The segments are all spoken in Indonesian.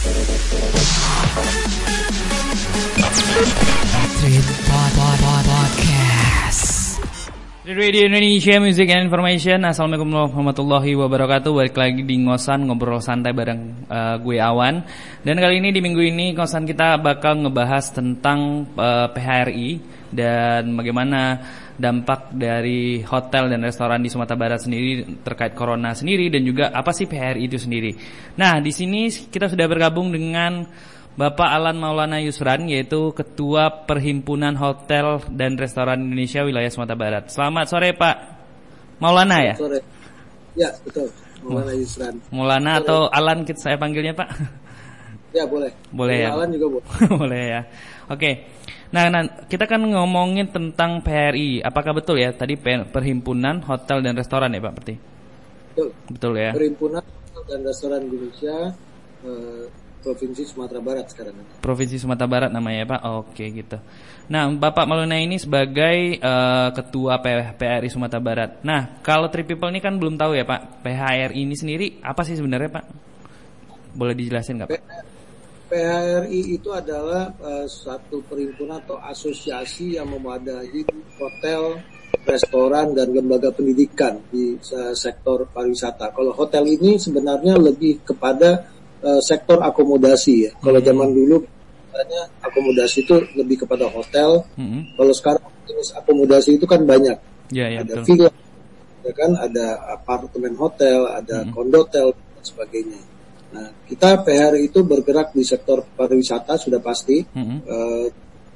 Radio Indonesia Music and Information Assalamualaikum warahmatullahi wabarakatuh. Balik lagi di Ngosan Ngobrol santai bareng uh, gue Awan. Dan kali ini di minggu ini Ngosan kita bakal ngebahas tentang uh, PHRI Dan bagaimana dampak dari hotel dan restoran di Sumatera Barat sendiri Terkait corona sendiri Dan juga apa sih PHRI itu sendiri Nah di sini kita sudah bergabung dengan Bapak Alan Maulana Yusran yaitu Ketua Perhimpunan Hotel dan Restoran Indonesia Wilayah Sumatera Barat. Selamat sore Pak Maulana ya? Sore. Ya, betul. Maulana Yusran. Maulana atau Alan kita saya panggilnya Pak? Ya, boleh. Boleh ya. Alan juga boleh. Boleh ya. Oke. Nah, nah, kita kan ngomongin tentang PRI. Apakah betul ya tadi Perhimpunan Hotel dan Restoran ya Pak? Berarti Betul. betul ya. Perhimpunan dan Restoran Indonesia eh, Provinsi Sumatera Barat sekarang. Provinsi Sumatera Barat namanya ya Pak. Oke gitu. Nah, Bapak Maulana ini sebagai eh, ketua PRI Sumatera Barat. Nah, kalau Three People ini kan belum tahu ya Pak. PHRI ini sendiri apa sih sebenarnya Pak? Boleh dijelasin nggak Pak? PHRI itu adalah eh, satu perhimpunan atau asosiasi yang memadahi hotel, restoran dan lembaga pendidikan di eh, sektor pariwisata. Kalau hotel ini sebenarnya lebih kepada eh, sektor akomodasi ya. Kalau zaman dulu katanya akomodasi itu lebih kepada hotel. Mm-mm. Kalau sekarang jenis akomodasi itu kan banyak. Ya ya ada betul. villa, ya kan, ada apartemen hotel, ada kondotel dan sebagainya. Nah, kita PR itu bergerak di sektor pariwisata sudah pasti. Mm-mm. Eh,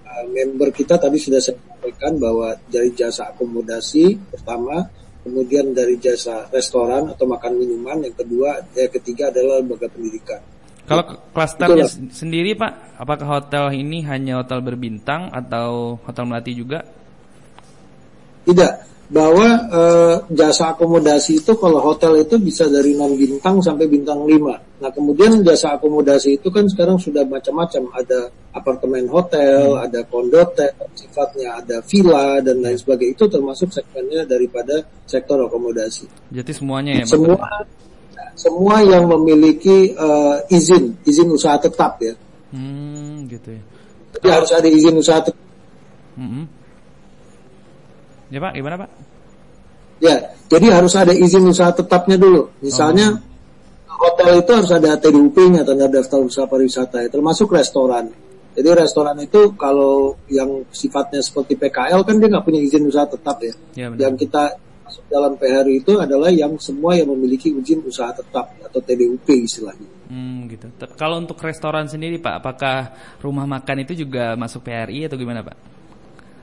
eh, member kita tadi sudah saya sampaikan bahwa dari jasa akomodasi pertama, kemudian dari jasa restoran atau makan minuman, yang kedua, yang ketiga adalah lembaga pendidikan. Kalau klasternya sendiri Pak, apakah hotel ini hanya hotel berbintang atau hotel melati juga? Tidak, bahwa eh, jasa akomodasi itu kalau hotel itu bisa dari non bintang sampai bintang 5. Nah kemudian jasa akomodasi itu kan sekarang sudah macam-macam. Ada apartemen hotel, ada kondotel, sifatnya ada villa dan lain sebagainya. Itu termasuk segmennya daripada sektor akomodasi. Jadi semuanya ya Pak? Semua semua yang memiliki eh, izin, izin usaah tetap ya. Hmm, gitu ya. Jadi harus ada izin usaha tetap. Mm-mm. Ya Pak, gimana Pak? Ya, jadi harus ada izin usaha tetapnya dulu. Misalnya hotel itu harus ada TDUP-nya, tanda daftar usaha pariwisata, ya, termasuk restoran. Jadi restoran itu kalau yang sifatnya seperti PKL kan dia nggak punya izin usaha tetap ya. Ya benar. Yang kita masuk dalam PHRI itu adalah yang semua yang memiliki izin usaha tetap atau TDUP istilahnya. Hmm, gitu. Kalau untuk restoran sendiri Pak, apakah rumah makan itu juga masuk PRI atau gimana Pak?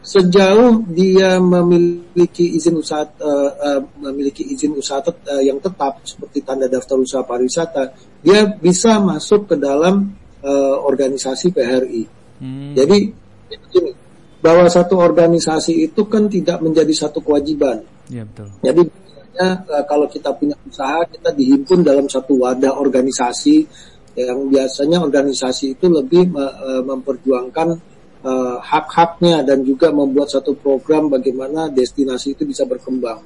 Sejauh dia memiliki izin usaha eh, eh, memiliki izin usaha tet- eh, yang tetap seperti tanda daftar usaha pariwisata, dia bisa masuk ke dalam eh, organisasi PHRI. Hmm, Jadi begini, bahwa satu organisasi itu kan tidak menjadi satu kewajiban. ya betul. Jadi biasanya kalau kita punya usaha kita dihimpun dalam satu wadah organisasi yang biasanya organisasi itu lebih eh, memperjuangkan eh, hak-haknya dan juga membuat satu program bagaimana destinasi itu bisa berkembang.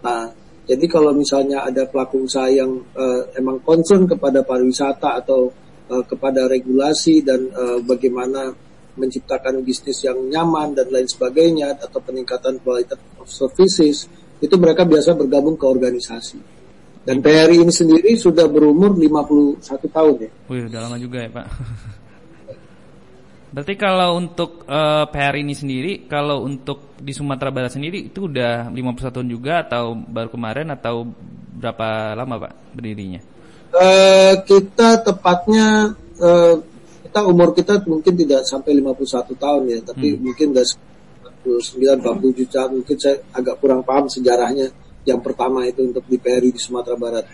Nah, jadi kalau misalnya ada pelaku usaha yang eh, emang concern kepada pariwisata atau eh, kepada regulasi dan eh, bagaimana menciptakan bisnis yang nyaman dan lain sebagainya atau peningkatan kualitas of services itu mereka biasa bergabung ke organisasi. Dan PRI ini sendiri sudah berumur 51 tahun ya. Wih, udah lama juga ya Pak. Berarti kalau untuk eh, PR ini sendiri, kalau untuk di Sumatera Barat sendiri itu udah 51 tahun juga atau baru kemarin atau berapa lama Pak berdirinya? Eh, kita tepatnya eh, kita umur kita mungkin tidak sampai 51 tahun ya, tapi mungkin udah 49 47 tahun mungkin saya agak kurang paham sejarahnya yang pertama itu untuk di PRI di Sumatera Barat.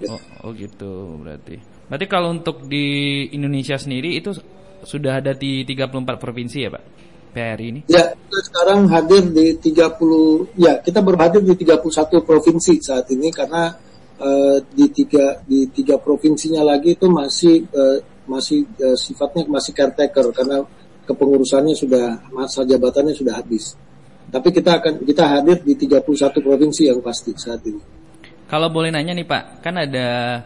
Ya. Oh, oh gitu berarti. Berarti kalau untuk di Indonesia sendiri itu sudah ada di 34 provinsi ya Pak? PRI ini? Ya, kita sekarang hadir di 30 ya, kita berhadir di 31 provinsi saat ini karena eh, di tiga di tiga provinsinya lagi itu masih eh, masih eh, sifatnya masih caretaker karena kepengurusannya sudah masa jabatannya sudah habis. Tapi kita akan kita hadir di 31 provinsi yang pasti saat ini. Kalau boleh nanya nih Pak, kan ada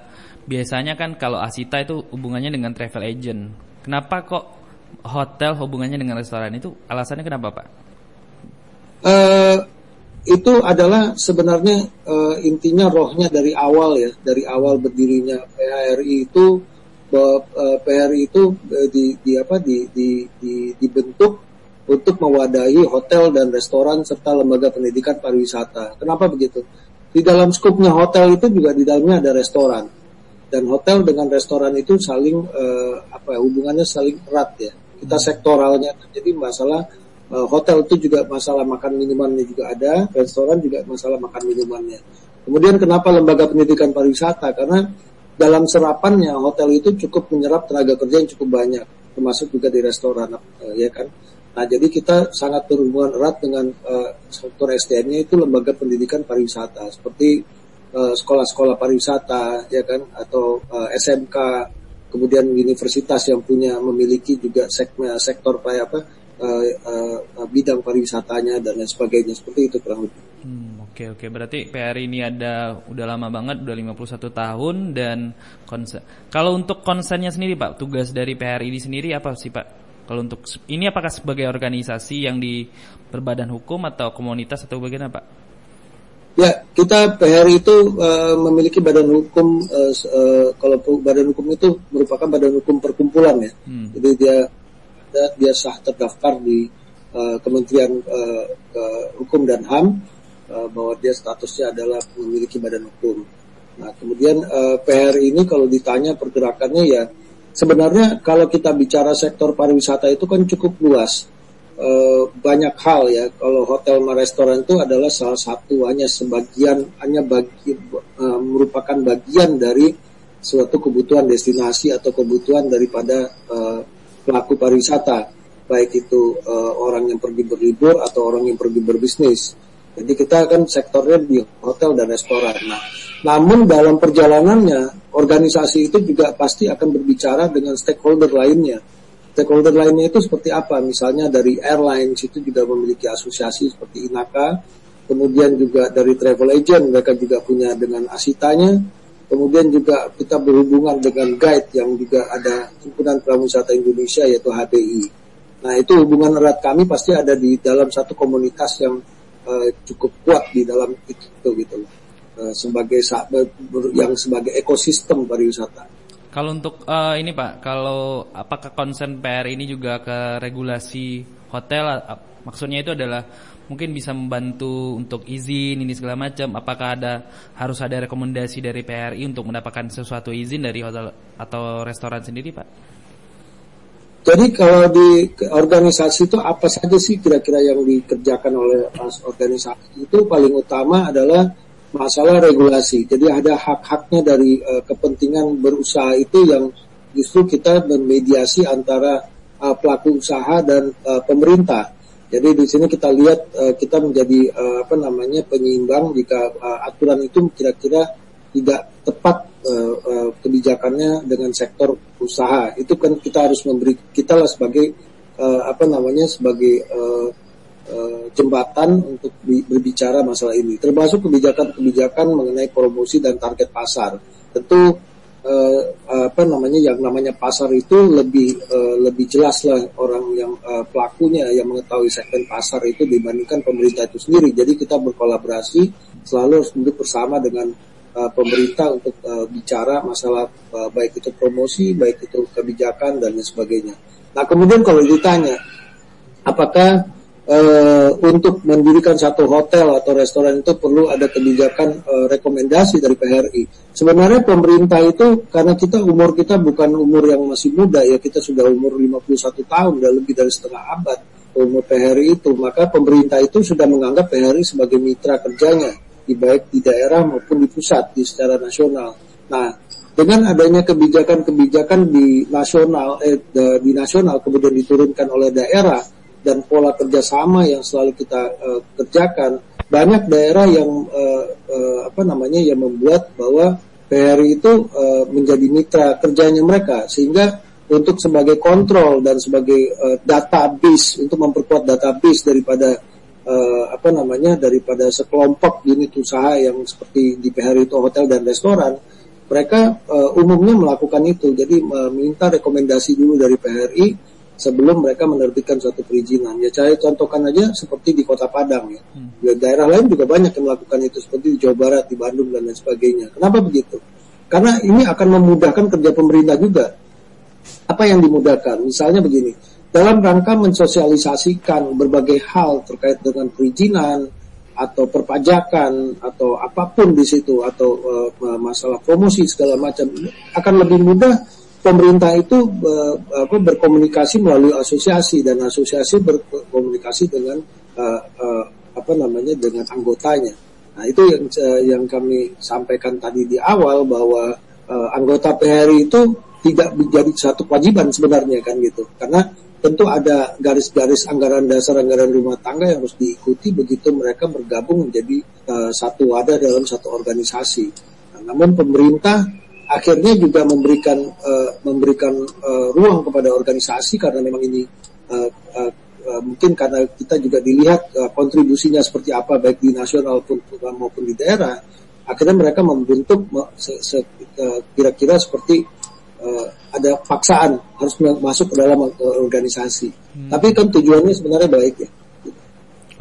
biasanya kan kalau Asita itu hubungannya dengan travel agent. Kenapa kok hotel hubungannya dengan restoran itu alasannya kenapa Pak? Uh, itu adalah sebenarnya uh, intinya rohnya dari awal ya, dari awal berdirinya PHRI itu uh, PHRI itu di, di apa di, di, di dibentuk untuk mewadahi hotel dan restoran serta lembaga pendidikan pariwisata. Kenapa begitu? Di dalam skupnya hotel itu juga di dalamnya ada restoran dan hotel dengan restoran itu saling uh, apa ya, hubungannya saling erat ya. Kita sektoralnya. Jadi masalah uh, hotel itu juga masalah makan minumannya juga ada restoran juga masalah makan minumannya. Kemudian kenapa lembaga pendidikan pariwisata? Karena dalam serapannya hotel itu cukup menyerap tenaga kerja yang cukup banyak termasuk juga di restoran uh, ya kan? Nah jadi kita sangat berhubungan erat dengan uh, sektor SDM-nya itu lembaga pendidikan pariwisata. Seperti sekolah-sekolah pariwisata ya kan atau uh, eh, SMK kemudian universitas yang punya memiliki juga segmen sektor apa uh, uh, bidang pariwisatanya dan lain sebagainya seperti itu kurang lebih. Hmm, oke oke berarti PR ini ada udah lama banget udah 51 tahun dan konsen. Kalau untuk konsennya sendiri Pak, tugas dari PR ini sendiri apa sih Pak? Kalau untuk ini apakah sebagai organisasi yang di berbadan hukum atau komunitas atau bagaimana Pak? Ya, kita PR itu uh, memiliki badan hukum. Uh, uh, kalau badan hukum itu merupakan badan hukum perkumpulan ya. Hmm. Jadi dia dia sah terdaftar di uh, Kementerian uh, uh, Hukum dan Ham uh, bahwa dia statusnya adalah memiliki badan hukum. Nah, kemudian uh, PR ini kalau ditanya pergerakannya ya sebenarnya kalau kita bicara sektor pariwisata itu kan cukup luas Eh, banyak hal ya. Kalau hotel dan restoran itu adalah salah satu hanya sebagian hanya bagi uh, merupakan bagian dari suatu kebutuhan destinasi atau kebutuhan daripada uh, pelaku pariwisata, baik itu uh, orang yang pergi berlibur atau orang yang pergi berbisnis. Jadi kita kan sektornya di hotel dan restoran. Nah, namun dalam perjalanannya organisasi itu juga pasti akan berbicara dengan stakeholder lainnya Stakeholder lainnya itu seperti apa? Misalnya dari airlines itu juga memiliki asosiasi seperti Inaka, kemudian juga dari travel agent mereka juga punya dengan asitanya, kemudian juga kita berhubungan dengan guide yang juga ada himpunan prawisata Indonesia yaitu HPI. Nah itu hubungan erat kami pasti ada di dalam satu komunitas yang uh, cukup kuat di dalam itu gitu uh, sebagai yang sebagai ekosistem pariwisata. Kalau untuk uh, ini Pak, kalau apakah konsen PR ini juga ke regulasi hotel? Maksudnya itu adalah mungkin bisa membantu untuk izin ini segala macam. Apakah ada harus ada rekomendasi dari PRI untuk mendapatkan sesuatu izin dari hotel atau restoran sendiri Pak? Jadi kalau di organisasi itu apa saja sih kira-kira yang dikerjakan oleh organisasi itu paling utama adalah masalah regulasi. Jadi ada hak-haknya dari uh, kepentingan berusaha itu yang justru kita bermediasi antara uh, pelaku usaha dan uh, pemerintah. Jadi di sini kita lihat uh, kita menjadi uh, apa namanya penyeimbang jika uh, aturan itu kira-kira tidak tepat uh, uh, kebijakannya dengan sektor usaha. Itu kan kita harus memberi kita lah sebagai uh, apa namanya sebagai uh, uh, jembatan untuk berbicara masalah ini, termasuk kebijakan-kebijakan mengenai promosi dan target pasar. Tentu uh, apa namanya yang namanya pasar itu lebih uh, lebih jelas lah orang yang uh, pelakunya yang mengetahui segmen pasar itu dibandingkan pemerintah itu sendiri. Jadi kita berkolaborasi selalu harus duduk bersama dengan uh, pemerintah untuk uh, bicara masalah uh, baik itu promosi, baik itu kebijakan dan sebagainya. Nah kemudian kalau ditanya apakah uh, untuk mendirikan satu hotel atau restoran itu perlu ada kebijakan uh, rekomendasi dari PHRI. Sebenarnya pemerintah itu karena kita umur kita bukan umur yang masih muda ya, kita sudah umur 51 tahun, sudah lebih dari setengah abad umur PHRI itu, maka pemerintah itu sudah menganggap PHRI sebagai mitra kerjanya, di baik di daerah maupun di pusat, di secara nasional. Nah, dengan adanya kebijakan-kebijakan di nasional, eh, di nasional kemudian diturunkan oleh daerah, dan pola kerjasama yang selalu kita uh, kerjakan banyak daerah yang uh, uh, apa namanya yang membuat bahwa PRI itu uh, menjadi mitra kerjanya mereka sehingga untuk sebagai kontrol dan sebagai uh, database untuk memperkuat database daripada uh, apa namanya daripada sekelompok unit usaha yang seperti di PRI itu hotel dan restoran mereka uh, umumnya melakukan itu. Jadi meminta rekomendasi dulu dari PRI sebelum mereka menerbitkan suatu perizinan. Ya saya contohkan aja seperti di Kota Padang ya. Hmm. Di daerah lain juga banyak yang melakukan itu seperti di Jawa Barat, di Bandung dan lain sebagainya. Kenapa begitu? Karena ini akan memudahkan kerja pemerintah juga. Apa yang dimudahkan? Misalnya begini, dalam rangka mensosialisasikan berbagai hal terkait dengan perizinan, atau perpajakan atau apa pun di situ atau uh, masalah promosi segala macam akan lebih mudah pemerintah itu apa, berkomunikasi melalui asosiasi dan asosiasi berkomunikasi dengan uh, uh, apa namanya dengan anggotanya. Nah itu yang uh, yang kami sampaikan tadi di awal bahwa uh, anggota PHRI itu tidak menjadi satu kewajiban sebenarnya kan gitu karena tentu ada garis-garis anggaran dasar anggaran rumah tangga yang harus diikuti begitu mereka bergabung menjadi uh, satu wadah dalam satu organisasi. Nah, namun pemerintah akhirnya juga memberikan uh, memberikan uh, ruang kepada organisasi karena memang ini uh, uh, uh, mungkin karena kita juga dilihat uh, kontribusinya seperti apa baik di nasional maupun maupun di daerah akhirnya mereka membentuk kira-kira seperti uh, ada paksaan harus masuk ke dalam uh, organisasi. Hmm. Tapi kan tujuannya sebenarnya baik ya.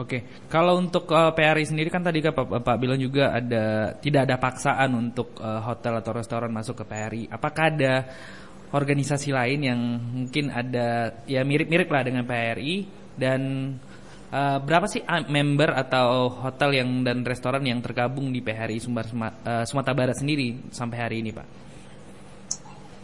Oke, kalau untuk uh, PRI sendiri kan tadi Pak, Pak bilang juga ada tidak ada paksaan untuk uh, hotel atau restoran masuk ke PRI. Apakah ada organisasi lain yang mungkin ada ya mirip-mirip lah dengan PRI dan uh, berapa sih member atau hotel yang dan restoran yang tergabung di PRI Sumbar uh, Sumatera Barat sendiri sampai hari ini, Pak?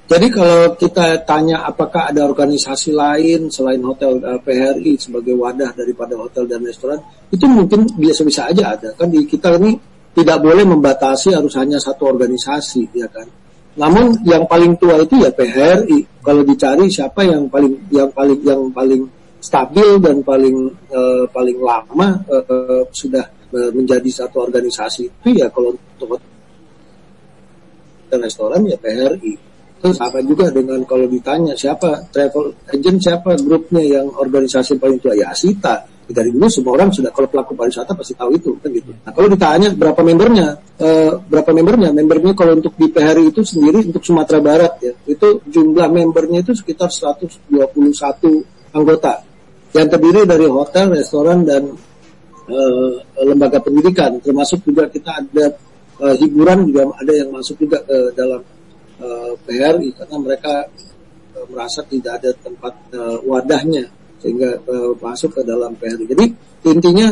Jadi kalau kita tanya apakah ada organisasi lain selain hotel uh, eh, PHRI sebagai wadah daripada hotel dan restoran, itu mungkin biasa-biasa aja ada. Kan di kita ini tidak boleh membatasi harus hanya satu organisasi, ya kan. Namun yang paling tua itu ya PHRI. Kalau dicari siapa yang paling yang paling yang paling stabil dan paling uh, paling lama uh, sudah uh, menjadi satu organisasi itu ya kalau untuk dan restoran ya PHRI Terus apa juga dengan kalau ditanya siapa travel agent siapa grupnya yang organisasi paling tua ya Asita. Dari dulu semua orang sudah kalau pelaku pariwisata pasti tahu itu kan gitu. Nah kalau ditanya berapa membernya, e, berapa membernya? Membernya kalau untuk di PHRI itu sendiri untuk Sumatera Barat ya itu jumlah membernya itu sekitar 121 anggota yang terdiri dari hotel, restoran dan e, lembaga pendidikan termasuk juga kita ada e, hiburan juga ada yang masuk juga ke dalam eh, PRI karena mereka uh, merasa tidak ada tempat uh, wadahnya sehingga uh, masuk ke dalam PRI. Jadi intinya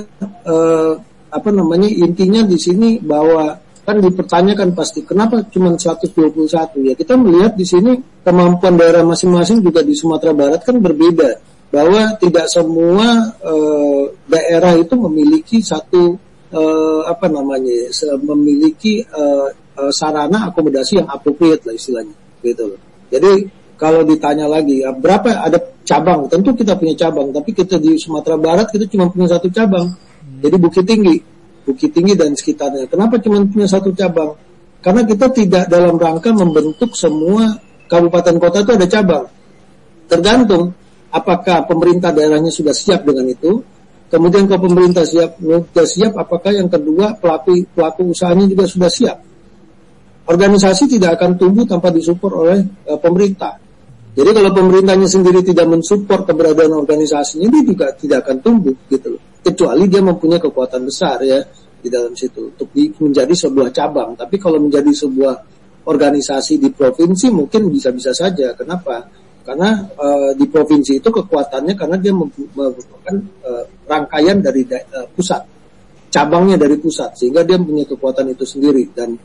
uh, apa namanya intinya di sini bahwa kan dipertanyakan pasti kenapa cuma 121 ya kita melihat di sini kemampuan daerah masing-masing juga di Sumatera Barat kan berbeda bahwa tidak semua uh, daerah itu memiliki satu uh, apa namanya memiliki uh, uh, sarana akomodasi yang appropriate lah istilahnya gitu loh. Jadi kalau ditanya lagi ya, berapa ada cabang? Tentu kita punya cabang tapi kita di Sumatera Barat kita cuma punya satu cabang. Hmm. jadi Bukit Tinggi Bukit Tinggi dan sekitarnya. Kenapa cuma punya satu cabang? Karena kita tidak dalam rangka membentuk semua kabupaten kota itu ada cabang. Tergantung apakah pemerintah daerahnya sudah siap dengan itu. Kemudian kalau pemerintah siap sudah siap apakah yang kedua pelaku pelaku usahanya juga sudah siap organisasi tidak akan tumbuh tanpa disupport oleh uh, pemerintah. Jadi kalau pemerintahnya sendiri tidak mensupport keberadaan organisasinya, dia juga tidak akan tumbuh gitu loh. Kecuali dia mempunyai kekuatan besar ya di dalam situ untuk di, menjadi sebuah cabang. Tapi kalau menjadi sebuah organisasi di provinsi mungkin bisa-bisa saja. Kenapa? Karena uh, di provinsi itu kekuatannya karena dia merupakan uh, rangkaian dari uh, pusat, cabangnya dari pusat, sehingga dia punya kekuatan itu sendiri dan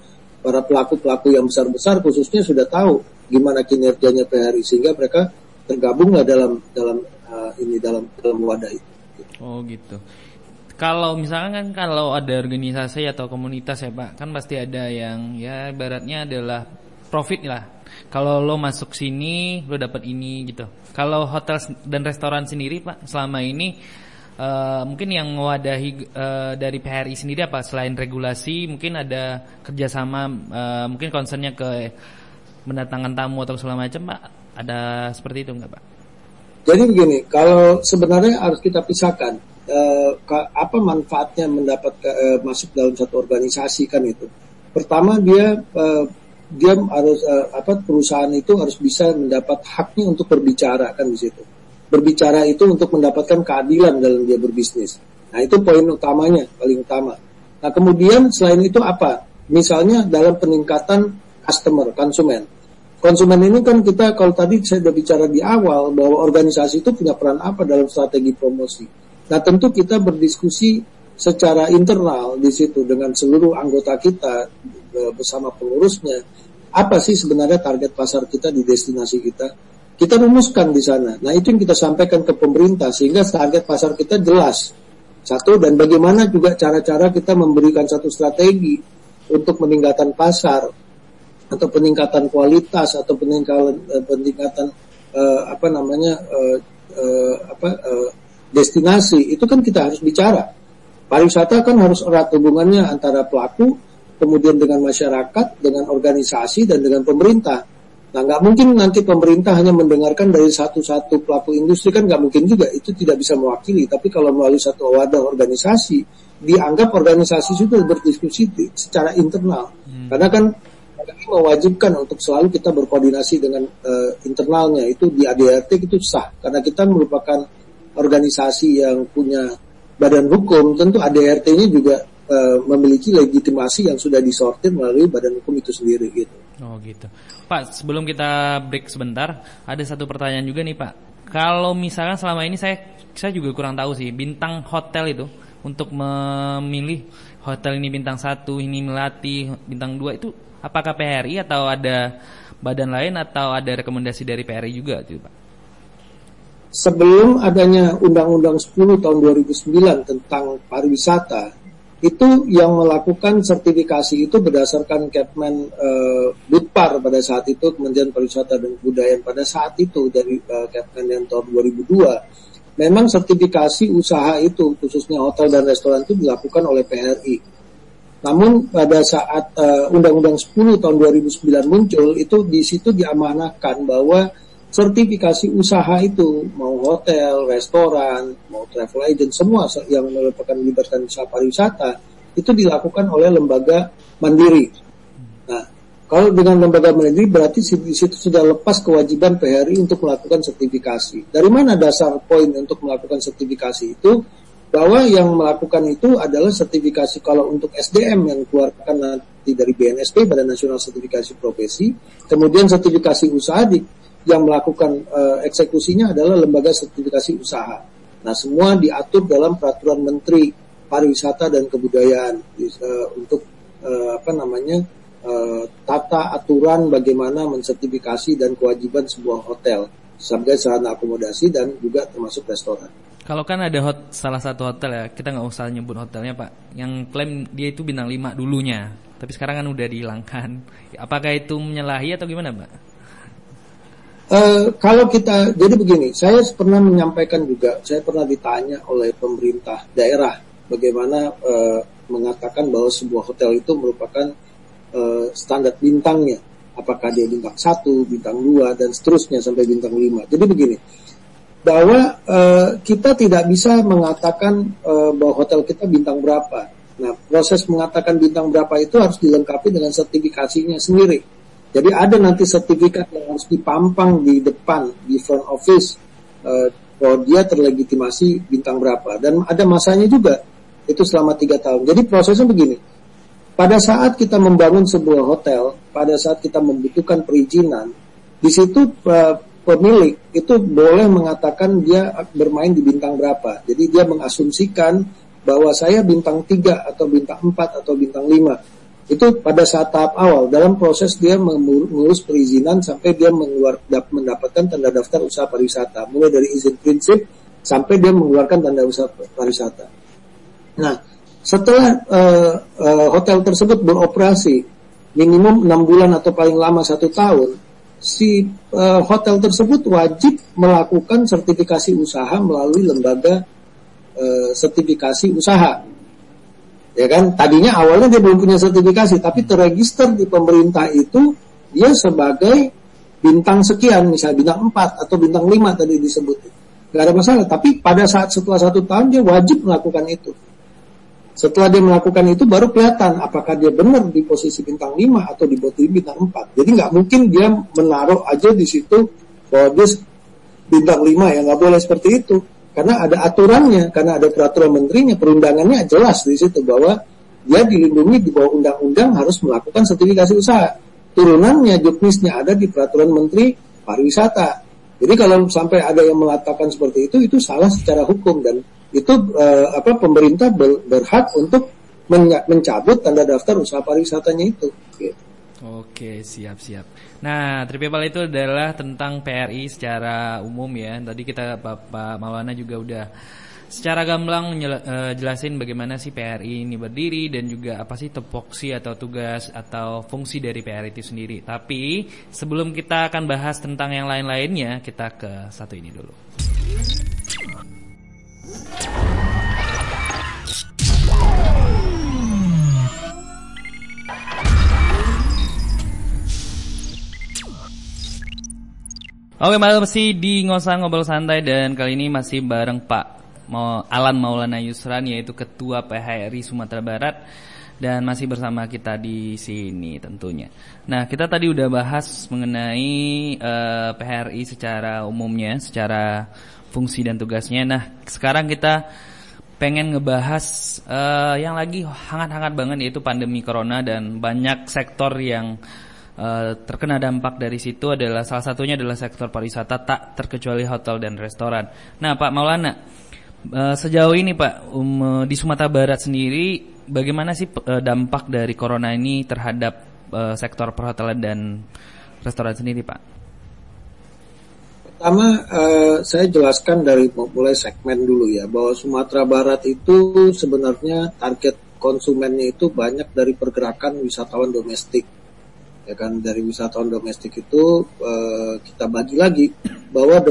para pelaku-pelaku yang besar-besar khususnya sudah tahu gimana kinerjanya PHRI sehingga mereka tergabunglah dalam dalam uh, ini dalam dalam wadah itu. Oh gitu. Kalau misalnya kan kalau ada organisasi atau komunitas ya Pak, kan pasti ada yang ya baratnya adalah profit lah. Kalau lo masuk sini, lo dapat ini gitu. Kalau hotel dan restoran sendiri Pak, selama ini Uh, mungkin yang mewadahi uh, dari PHRI sendiri apa selain regulasi mungkin ada kerjasama uh, mungkin concernnya ke mendatangkan tamu atau segala macam pak ada seperti itu nggak pak? Jadi begini kalau sebenarnya harus kita pisahkan uh, apa manfaatnya mendapat uh, masuk dalam satu organisasi kan itu pertama dia uh, dia harus uh, apa perusahaan itu harus bisa mendapat haknya untuk berbicara kan di situ. Berbicara itu untuk mendapatkan keadilan dalam dia berbisnis. Nah itu poin utamanya paling utama. Nah kemudian selain itu apa? Misalnya dalam peningkatan customer, konsumen. Konsumen ini kan kita kalau tadi saya sudah bicara di awal bahwa organisasi itu punya peran apa dalam strategi promosi. Nah tentu kita berdiskusi secara internal di situ dengan seluruh anggota kita e, bersama pengurusnya. Apa sih sebenarnya target pasar kita di destinasi kita? Kita rumuskan di sana. Nah itu yang kita sampaikan ke pemerintah sehingga target pasar kita jelas. Satu dan bagaimana juga cara-cara kita memberikan satu strategi untuk meningkatkan pasar atau peningkatan kualitas atau peningkatan uh, peningkatan uh, apa namanya uh, uh, apa uh, destinasi itu kan kita harus bicara pariwisata kan harus erat hubungannya antara pelaku kemudian dengan masyarakat dengan organisasi dan dengan pemerintah nah nggak mungkin nanti pemerintah hanya mendengarkan dari satu-satu pelaku industri kan nggak mungkin juga. Itu tidak bisa mewakili. Tapi kalau melalui satu wadah organisasi dianggap organisasi itu berdiskusi secara internal. Hmm. karena kan mewajibkan untuk selalu kita berkoordinasi dengan uh, internalnya. Itu di ADRT itu sah. Karena kita merupakan organisasi yang punya badan hukum tentu ADRT ini juga uh, memiliki legitimasi yang sudah disortir melalui badan hukum itu sendiri gitu. Oh gitu. Pak, sebelum kita break sebentar, ada satu pertanyaan juga nih Pak. Kalau misalkan selama ini saya saya juga kurang tahu sih bintang hotel itu untuk memilih hotel ini bintang satu, ini melati bintang dua itu Apakah PRI atau ada badan lain atau ada rekomendasi dari PRI juga gitu Pak? Sebelum adanya Undang-Undang 10 tahun 2009 tentang pariwisata, itu yang melakukan sertifikasi itu berdasarkan Kepmen uh, Butpar pada saat itu Kementerian Pariwisata dan Kebudayaan pada saat itu dari uh, Kepmen yang tahun 2002 memang sertifikasi usaha itu khususnya hotel dan restoran itu dilakukan oleh PRI namun pada saat uh, Undang-Undang 10 tahun 2009 muncul itu di situ diamanahkan bahwa sertifikasi usaha itu mau hotel, restoran, mau travel agent semua yang merupakan melibatkan usaha pariwisata itu dilakukan oleh lembaga mandiri. Nah, kalau dengan lembaga mandiri berarti di situ sudah lepas kewajiban PHRI untuk melakukan sertifikasi. Dari mana dasar poin untuk melakukan sertifikasi itu? bahwa yang melakukan itu adalah sertifikasi kalau untuk SDM yang keluarkan nanti dari BNSP Badan Nasional Sertifikasi Profesi, kemudian sertifikasi usaha di, yang melakukan uh, eksekusinya adalah lembaga sertifikasi usaha. Nah, semua diatur dalam peraturan Menteri Pariwisata dan Kebudayaan uh, untuk uh, apa namanya uh, tata aturan bagaimana mensertifikasi dan kewajiban sebuah hotel sebagai sarana akomodasi dan juga termasuk restoran. Kalau kan ada hot, salah satu hotel ya, kita nggak usah nyebut hotelnya pak, yang klaim dia itu bintang 5 dulunya, tapi sekarang kan udah dihilangkan. Apakah itu menyalahi atau gimana pak? Uh, kalau kita, jadi begini, saya pernah menyampaikan juga, saya pernah ditanya oleh pemerintah daerah bagaimana uh, mengatakan bahwa sebuah hotel itu merupakan uh, standar bintangnya, apakah dia bintang satu, bintang dua, dan seterusnya sampai bintang lima. Jadi begini, bahwa kita tidak bisa mengatakan bahwa hotel kita bintang berapa. Nah, proses mengatakan bintang berapa itu harus dilengkapi dengan sertifikasinya sendiri. Jadi ada nanti sertifikat yang harus dipampang di depan di front office uh, bahwa dia terlegitimasi bintang berapa dan ada masanya juga itu selama tiga tahun. Jadi prosesnya begini. Pada saat kita membangun sebuah hotel, pada saat kita membutuhkan perizinan, di situ uh, pemilik itu boleh mengatakan dia bermain di bintang berapa. Jadi dia mengasumsikan bahwa saya bintang 3 atau bintang 4 atau bintang 5. Itu pada saat tahap awal dalam proses dia mengurus perizinan sampai dia mengeluar, mendapatkan tanda daftar usaha pariwisata. Mulai dari izin prinsip sampai dia mengeluarkan tanda usaha pariwisata. Nah, setelah uh, uh, hotel tersebut beroperasi minimum enam bulan atau paling lama satu tahun, si uh, hotel tersebut wajib melakukan sertifikasi usaha melalui lembaga sertifikasi usaha. Ya kan, tadinya awalnya dia belum punya sertifikasi, tapi terregister di pemerintah itu dia sebagai bintang sekian, misalnya bintang 4 atau bintang 5 tadi disebut. Gak ada masalah, tapi pada saat setelah satu tahun dia wajib melakukan itu. Setelah dia melakukan itu baru kelihatan apakah dia benar di posisi bintang 5 atau di posisi bintang 4. Jadi nggak mungkin dia menaruh aja di situ bahwa dia bintang 5 ya nggak boleh seperti itu. Karena ada aturannya, karena ada peraturan menterinya, perundangannya jelas di situ bahwa dia dilindungi di bawah undang-undang harus melakukan sertifikasi usaha. Turunannya, juknisnya ada di peraturan menteri pariwisata. Jadi kalau sampai ada yang mengatakan seperti itu, itu salah secara hukum dan itu uh, apa pemerintah ber, berhak untuk mencabut tanda daftar usaha pariwisatanya itu. Gitu. Oke, siap-siap. Nah, Tripipal itu adalah tentang PRI secara umum ya. Tadi kita Bapak Maulana juga udah secara gamblang menjelasin eh, bagaimana sih PRI ini berdiri dan juga apa sih topoksi atau tugas atau fungsi dari PRI itu sendiri. Tapi sebelum kita akan bahas tentang yang lain-lainnya, kita ke satu ini dulu. Oke, masih di ngosang ngobrol santai dan kali ini masih bareng Pak Alan Maulana Yusran yaitu Ketua PHRI Sumatera Barat dan masih bersama kita di sini tentunya. Nah, kita tadi udah bahas mengenai uh, eh, PHRI secara umumnya, secara fungsi dan tugasnya. Nah, sekarang kita pengen ngebahas uh, yang lagi hangat-hangat banget yaitu pandemi corona dan banyak sektor yang uh, terkena dampak dari situ adalah salah satunya adalah sektor pariwisata tak terkecuali hotel dan restoran. Nah, Pak Maulana, uh, sejauh ini Pak um, di Sumatera Barat sendiri bagaimana sih dampak dari corona ini terhadap sektor perhotelan dan restoran sendiri, Pak? Pertama, saya jelaskan dari mulai segmen dulu ya, bahwa Sumatera Barat itu sebenarnya target konsumennya itu banyak dari pergerakan wisatawan domestik ya kan dari wisatawan domestik itu uh, kita bagi lagi bahwa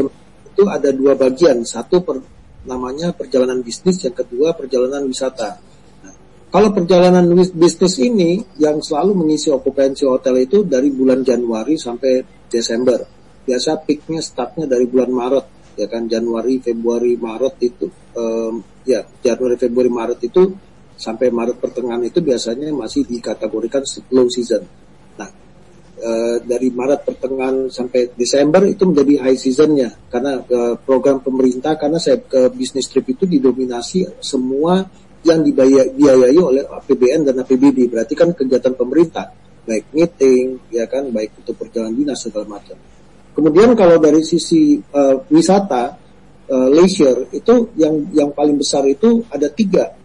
itu ada dua bagian. Satu per, namanya perjalanan bisnis yang kedua perjalanan wisata. Nah, kalau perjalanan bisnis ini yang selalu mengisi okupansi hotel itu dari bulan Januari sampai Desember. Biasa peaknya startnya dari bulan Maret ya kan? Januari Februari Maret itu ya Januari Februari Maret itu sampai Maret pertengahan itu biasanya masih dikategorikan low season uh, dari Maret pertengahan sampai Desember itu menjadi high seasonnya. Karena uh, program pemerintah karena saya ke bisnis trip itu didominasi semua yang dibiayai oleh APBN dan APBD berarti kan kegiatan pemerintah. Baik meeting ya kan baik itu perjalanan dinas segala macam. Kemudian kalau dari sisi uh, wisata uh, leisure itu yang yang paling besar itu ada tiga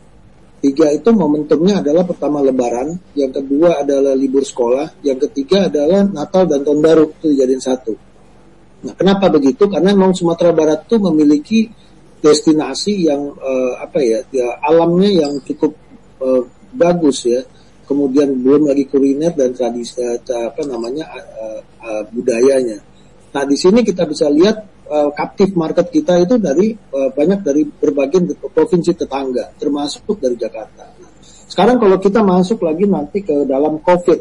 Tiga itu momentumnya adalah pertama Lebaran, yang kedua adalah libur sekolah, yang ketiga adalah Natal dan Tahun Baru itu dijadiin satu. Nah, kenapa begitu? Karena memang Sumatera Barat itu memiliki destinasi yang uh, apa ya, ya alamnya yang cukup uh, bagus ya. Kemudian belum lagi kuliner dan tradisi uh, apa namanya uh, uh, budayanya. Nah, di sini kita bisa lihat uh, captive market kita itu dari uh, banyak dari berbagai provinsi tetangga, termasuk dari Jakarta. sekarang kalau kita masuk lagi nanti ke dalam COVID,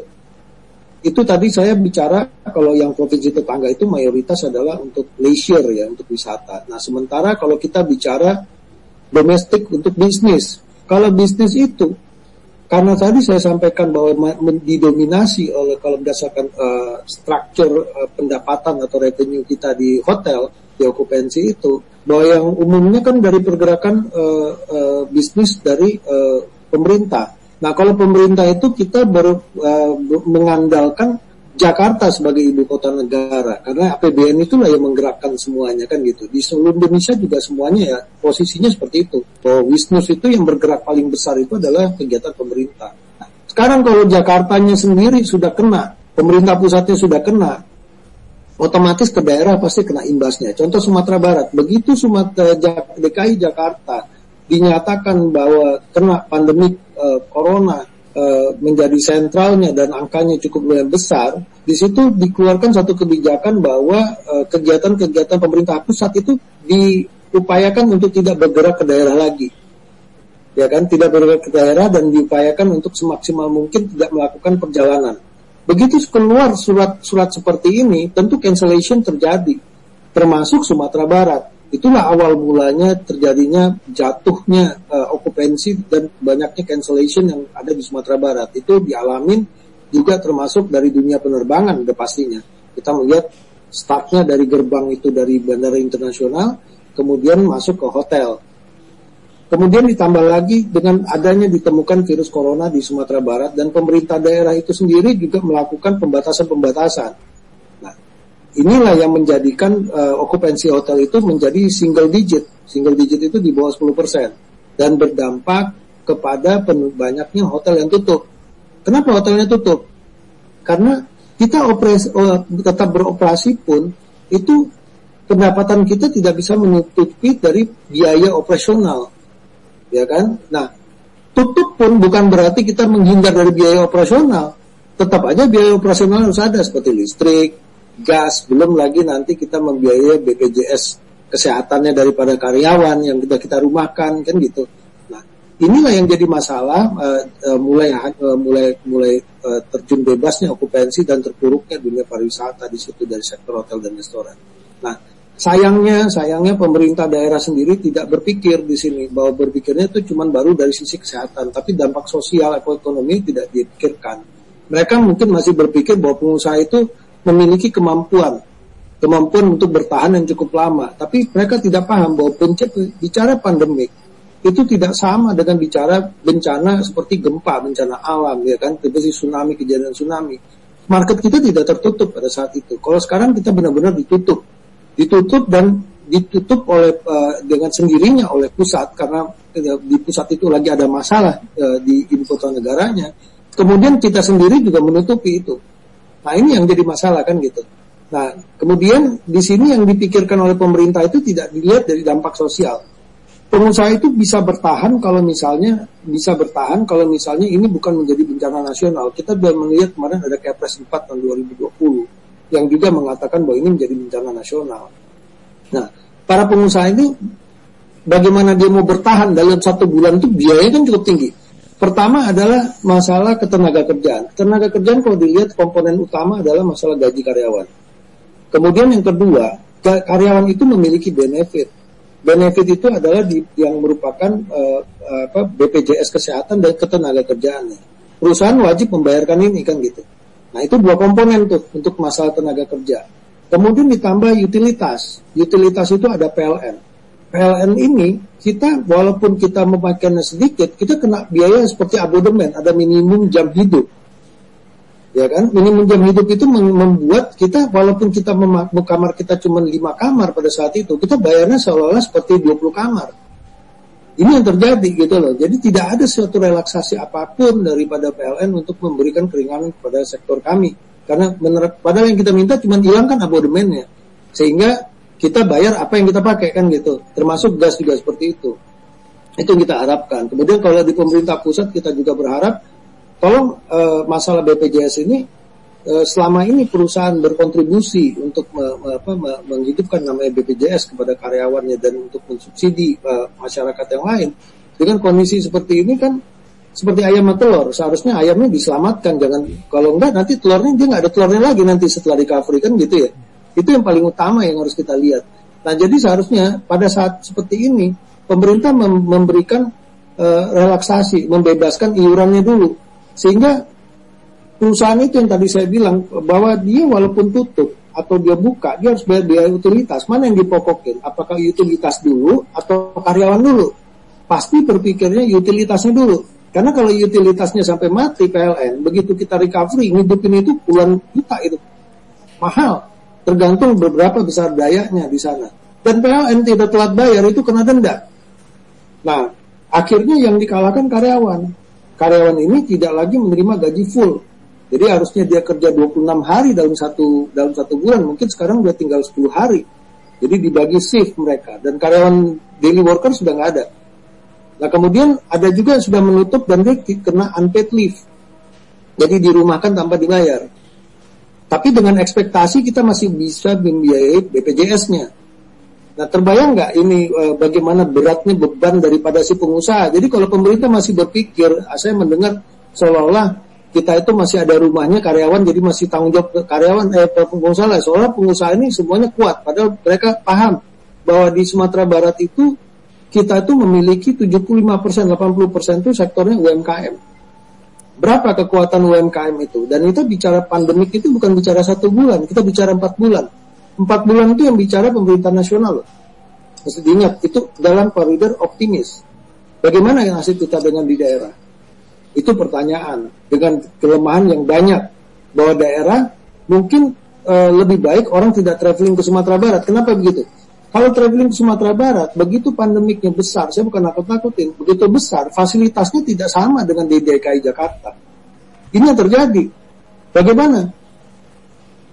itu tadi saya bicara kalau yang provinsi tetangga itu mayoritas adalah untuk leisure ya, untuk wisata. Nah sementara kalau kita bicara domestik untuk bisnis, kalau bisnis itu karena tadi saya sampaikan bahwa didominasi oleh kalau berdasarkan uh, struktur uh, pendapatan atau revenue kita di hotel di okupansi itu bahwa yang umumnya kan dari pergerakan uh, uh, bisnis dari uh, pemerintah. Nah kalau pemerintah itu kita baru uh, mengandalkan Jakarta sebagai ibu kota negara karena APBN itulah yang menggerakkan semuanya kan gitu. Di seluruh Indonesia juga semuanya ya posisinya seperti itu. Bahwa Wisnus itu yang bergerak paling besar itu adalah kegiatan pemerintah. Nah, sekarang kalau Jakartanya sendiri sudah kena pemerintah pusatnya sudah kena otomatis ke daerah pasti kena imbasnya. Contoh Sumatera Barat begitu Sumatera DKI Jakarta dinyatakan bahwa kena pandemi corona Eh, menjadi sentralnya dan angkanya cukup lumayan besar, di situ dikeluarkan satu kebijakan bahwa eh, kegiatan-kegiatan pemerintah pusat itu diupayakan untuk tidak bergerak ke daerah lagi. Ya kan, tidak bergerak ke daerah dan diupayakan untuk semaksimal mungkin tidak melakukan perjalanan. Begitu keluar surat-surat seperti ini, tentu cancellation terjadi, termasuk Sumatera Barat. Itulah awal mulanya terjadinya jatuhnya uh, okupansi dan banyaknya cancellation yang ada di Sumatera Barat. Itu dialamin juga termasuk dari dunia penerbangan udah pastinya. Kita melihat startnya dari gerbang itu dari bandara internasional kemudian masuk ke hotel. Kemudian ditambah lagi dengan adanya ditemukan virus corona di Sumatera Barat dan pemerintah daerah itu sendiri juga melakukan pembatasan-pembatasan inilah yang menjadikan uh, okupansi hotel itu menjadi single digit. Single digit itu di bawah 10% dan berdampak kepada banyaknya hotel yang tutup. Kenapa hotelnya tutup? Karena kita operasi, uh, tetap beroperasi pun itu pendapatan kita tidak bisa menutupi dari biaya operasional. Ya kan? Nah, tutup pun bukan berarti kita menghindar dari biaya operasional. Tetap aja biaya operasional harus ada seperti listrik, gas, belum lagi nanti kita membiayai BPJS kesehatannya daripada karyawan yang kita kita rumahkan kan gitu. Nah, inilah yang jadi masalah uh, uh, mulai uh, mulai mulai uh, terjun bebasnya okupansi dan terpuruknya dunia pariwisata di situ dari sektor hotel dan restoran. Nah, sayangnya sayangnya pemerintah daerah sendiri tidak berpikir di sini bahwa berpikirnya itu cuma baru dari sisi kesehatan, tapi dampak sosial ekonomi tidak dipikirkan. Mereka mungkin masih berpikir bahwa pengusaha itu memiliki kemampuan kemampuan untuk bertahan yang cukup lama. Tapi mereka tidak paham bahwa bicara pandemik itu tidak sama dengan bicara bencana seperti gempa, bencana alam, ya kan, seperti tsunami, kejadian tsunami. Market kita tidak tertutup pada saat itu. Kalau sekarang kita benar-benar ditutup, ditutup dan ditutup oleh uh, dengan sendirinya oleh pusat karena uh, di pusat itu lagi ada masalah uh, di ibu kota negaranya. Kemudian kita sendiri juga menutupi itu. Nah ini yang jadi masalah kan gitu. Nah kemudian di sini yang dipikirkan oleh pemerintah itu tidak dilihat dari dampak sosial. Pengusaha itu bisa bertahan kalau misalnya bisa bertahan kalau misalnya ini bukan menjadi bencana nasional. Kita sudah melihat kemarin ada Kepres 4 tahun 2020 yang juga mengatakan bahwa ini menjadi bencana nasional. Nah, para pengusaha ini bagaimana dia mau bertahan dalam satu bulan itu biayanya kan cukup tinggi Pertama adalah masalah ketenaga kerjaan. Tenaga kerjaan kalau dilihat komponen utama adalah masalah gaji karyawan. Kemudian yang kedua, karyawan itu memiliki benefit. Benefit itu adalah di, yang merupakan uh, apa, BPJS kesehatan dan ketenaga kerjaan. Perusahaan wajib membayarkan ini kan gitu. Nah itu dua komponen tuh untuk masalah tenaga kerja. Kemudian ditambah utilitas. Utilitas itu ada PLN. PLN ini kita walaupun kita memakainya sedikit, kita kena biaya seperti abodemen, ada minimum jam hidup. Ya kan? Minimum jam hidup itu membuat kita walaupun kita kamar kita cuma 5 kamar pada saat itu, kita bayarnya seolah-olah seperti 20 kamar. Ini yang terjadi gitu loh. Jadi tidak ada suatu relaksasi apa pun daripada PLN untuk memberikan keringanan kepada sektor kami. Karena menurut padahal yang kita minta cuma hilangkan abodemennya. Sehingga kita bayar apa yang kita pakai kan gitu. Termasuk gas juga seperti itu. Itu yang kita harapkan. Kemudian kalau di pemerintah pusat kita juga berharap tolong e, masalah BPJS ini e, selama ini perusahaan berkontribusi untuk me, me, apa, me, menghidupkan namanya BPJS kepada karyawannya dan untuk mensubsidi e, masyarakat yang lain. Dengan kondisi seperti ini kan seperti ayam telur. Seharusnya ayamnya diselamatkan, jangan kalau enggak nanti telurnya dia nggak ada telurnya lagi nanti setelah recovery kan gitu ya. Itu yang paling utama yang harus kita lihat. Nah, jadi seharusnya pada saat seperti ini pemerintah mem memberikan uh, relaksasi, membebaskan iurannya dulu sehingga perusahaan itu yang tadi saya bilang bahwa dia walaupun tutup atau dia buka, dia harus bayar biaya utilitas. Mana yang dipokokin? Apakah utilitas dulu atau karyawan dulu? Pasti berpikirnya utilitasnya dulu. Karena kalau utilitasnya sampai mati PLN, begitu kita recovery, ngidupin itu puluhan juta itu. Mahal tergantung beberapa besar dayanya di sana. Dan PLN tidak telat bayar itu kena denda. Nah, akhirnya yang dikalahkan karyawan. Karyawan ini tidak lagi menerima gaji full. Jadi harusnya dia kerja 26 hari dalam satu dalam satu bulan, mungkin sekarang udah tinggal 10 hari. Jadi dibagi shift mereka dan karyawan daily worker sudah nggak ada. Nah kemudian ada juga yang sudah menutup dan dia kena unpaid leave. Jadi dirumahkan tanpa dibayar. Tapi dengan ekspektasi kita masih bisa membiayai BPJS-nya. Nah terbayang nggak ini e, bagaimana beratnya beban daripada si pengusaha. Jadi kalau pemerintah masih berpikir, ah, saya mendengar seolah-olah kita itu masih ada rumahnya karyawan jadi masih tanggung jawab karyawan eh pengusaha lah. Seolah pengusaha ini semuanya kuat padahal mereka paham bahwa di Sumatera Barat itu kita itu memiliki 75%, 80% itu sektornya UMKM. Berapa kekuatan UMKM itu? Dan itu bicara pandemik itu bukan bicara satu bulan, kita bicara empat bulan. Empat bulan itu yang bicara pemerintah nasional loh. Diingat, itu dalam koridor optimis. Bagaimana yang hasil kita dengan di daerah? Itu pertanyaan. Dengan kelemahan yang banyak. Bahwa daerah mungkin e, lebih baik orang tidak traveling ke Sumatera Barat. Kenapa begitu? Kalau traveling ke Sumatera Barat, begitu pandemiknya besar, saya bukan nakut-nakutin, begitu besar, fasilitasnya tidak sama dengan di DKI Jakarta. Ini yang terjadi. Bagaimana?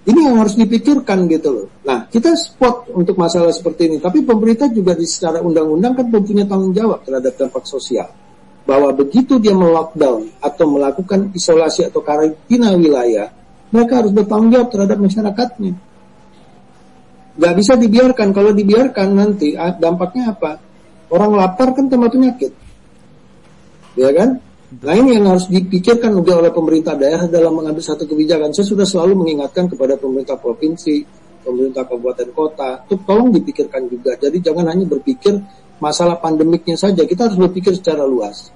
Ini yang harus dipikirkan gitu loh. Nah, kita spot untuk masalah seperti ini, tapi pemerintah juga di secara undang-undang kan mempunyai tanggung jawab terhadap dampak sosial. Bahwa begitu dia melockdown atau melakukan isolasi atau karantina wilayah, mereka harus bertanggung jawab terhadap masyarakatnya nggak bisa dibiarkan. Kalau dibiarkan nanti ah, dampaknya apa? Orang lapar kan tambah penyakit, ya kan? Nah ini yang harus dipikirkan juga oleh pemerintah daerah dalam mengambil satu kebijakan. Saya sudah selalu mengingatkan kepada pemerintah provinsi, pemerintah kabupaten kota, itu tolong dipikirkan juga. Jadi jangan hanya berpikir masalah pandemiknya saja, kita harus berpikir secara luas.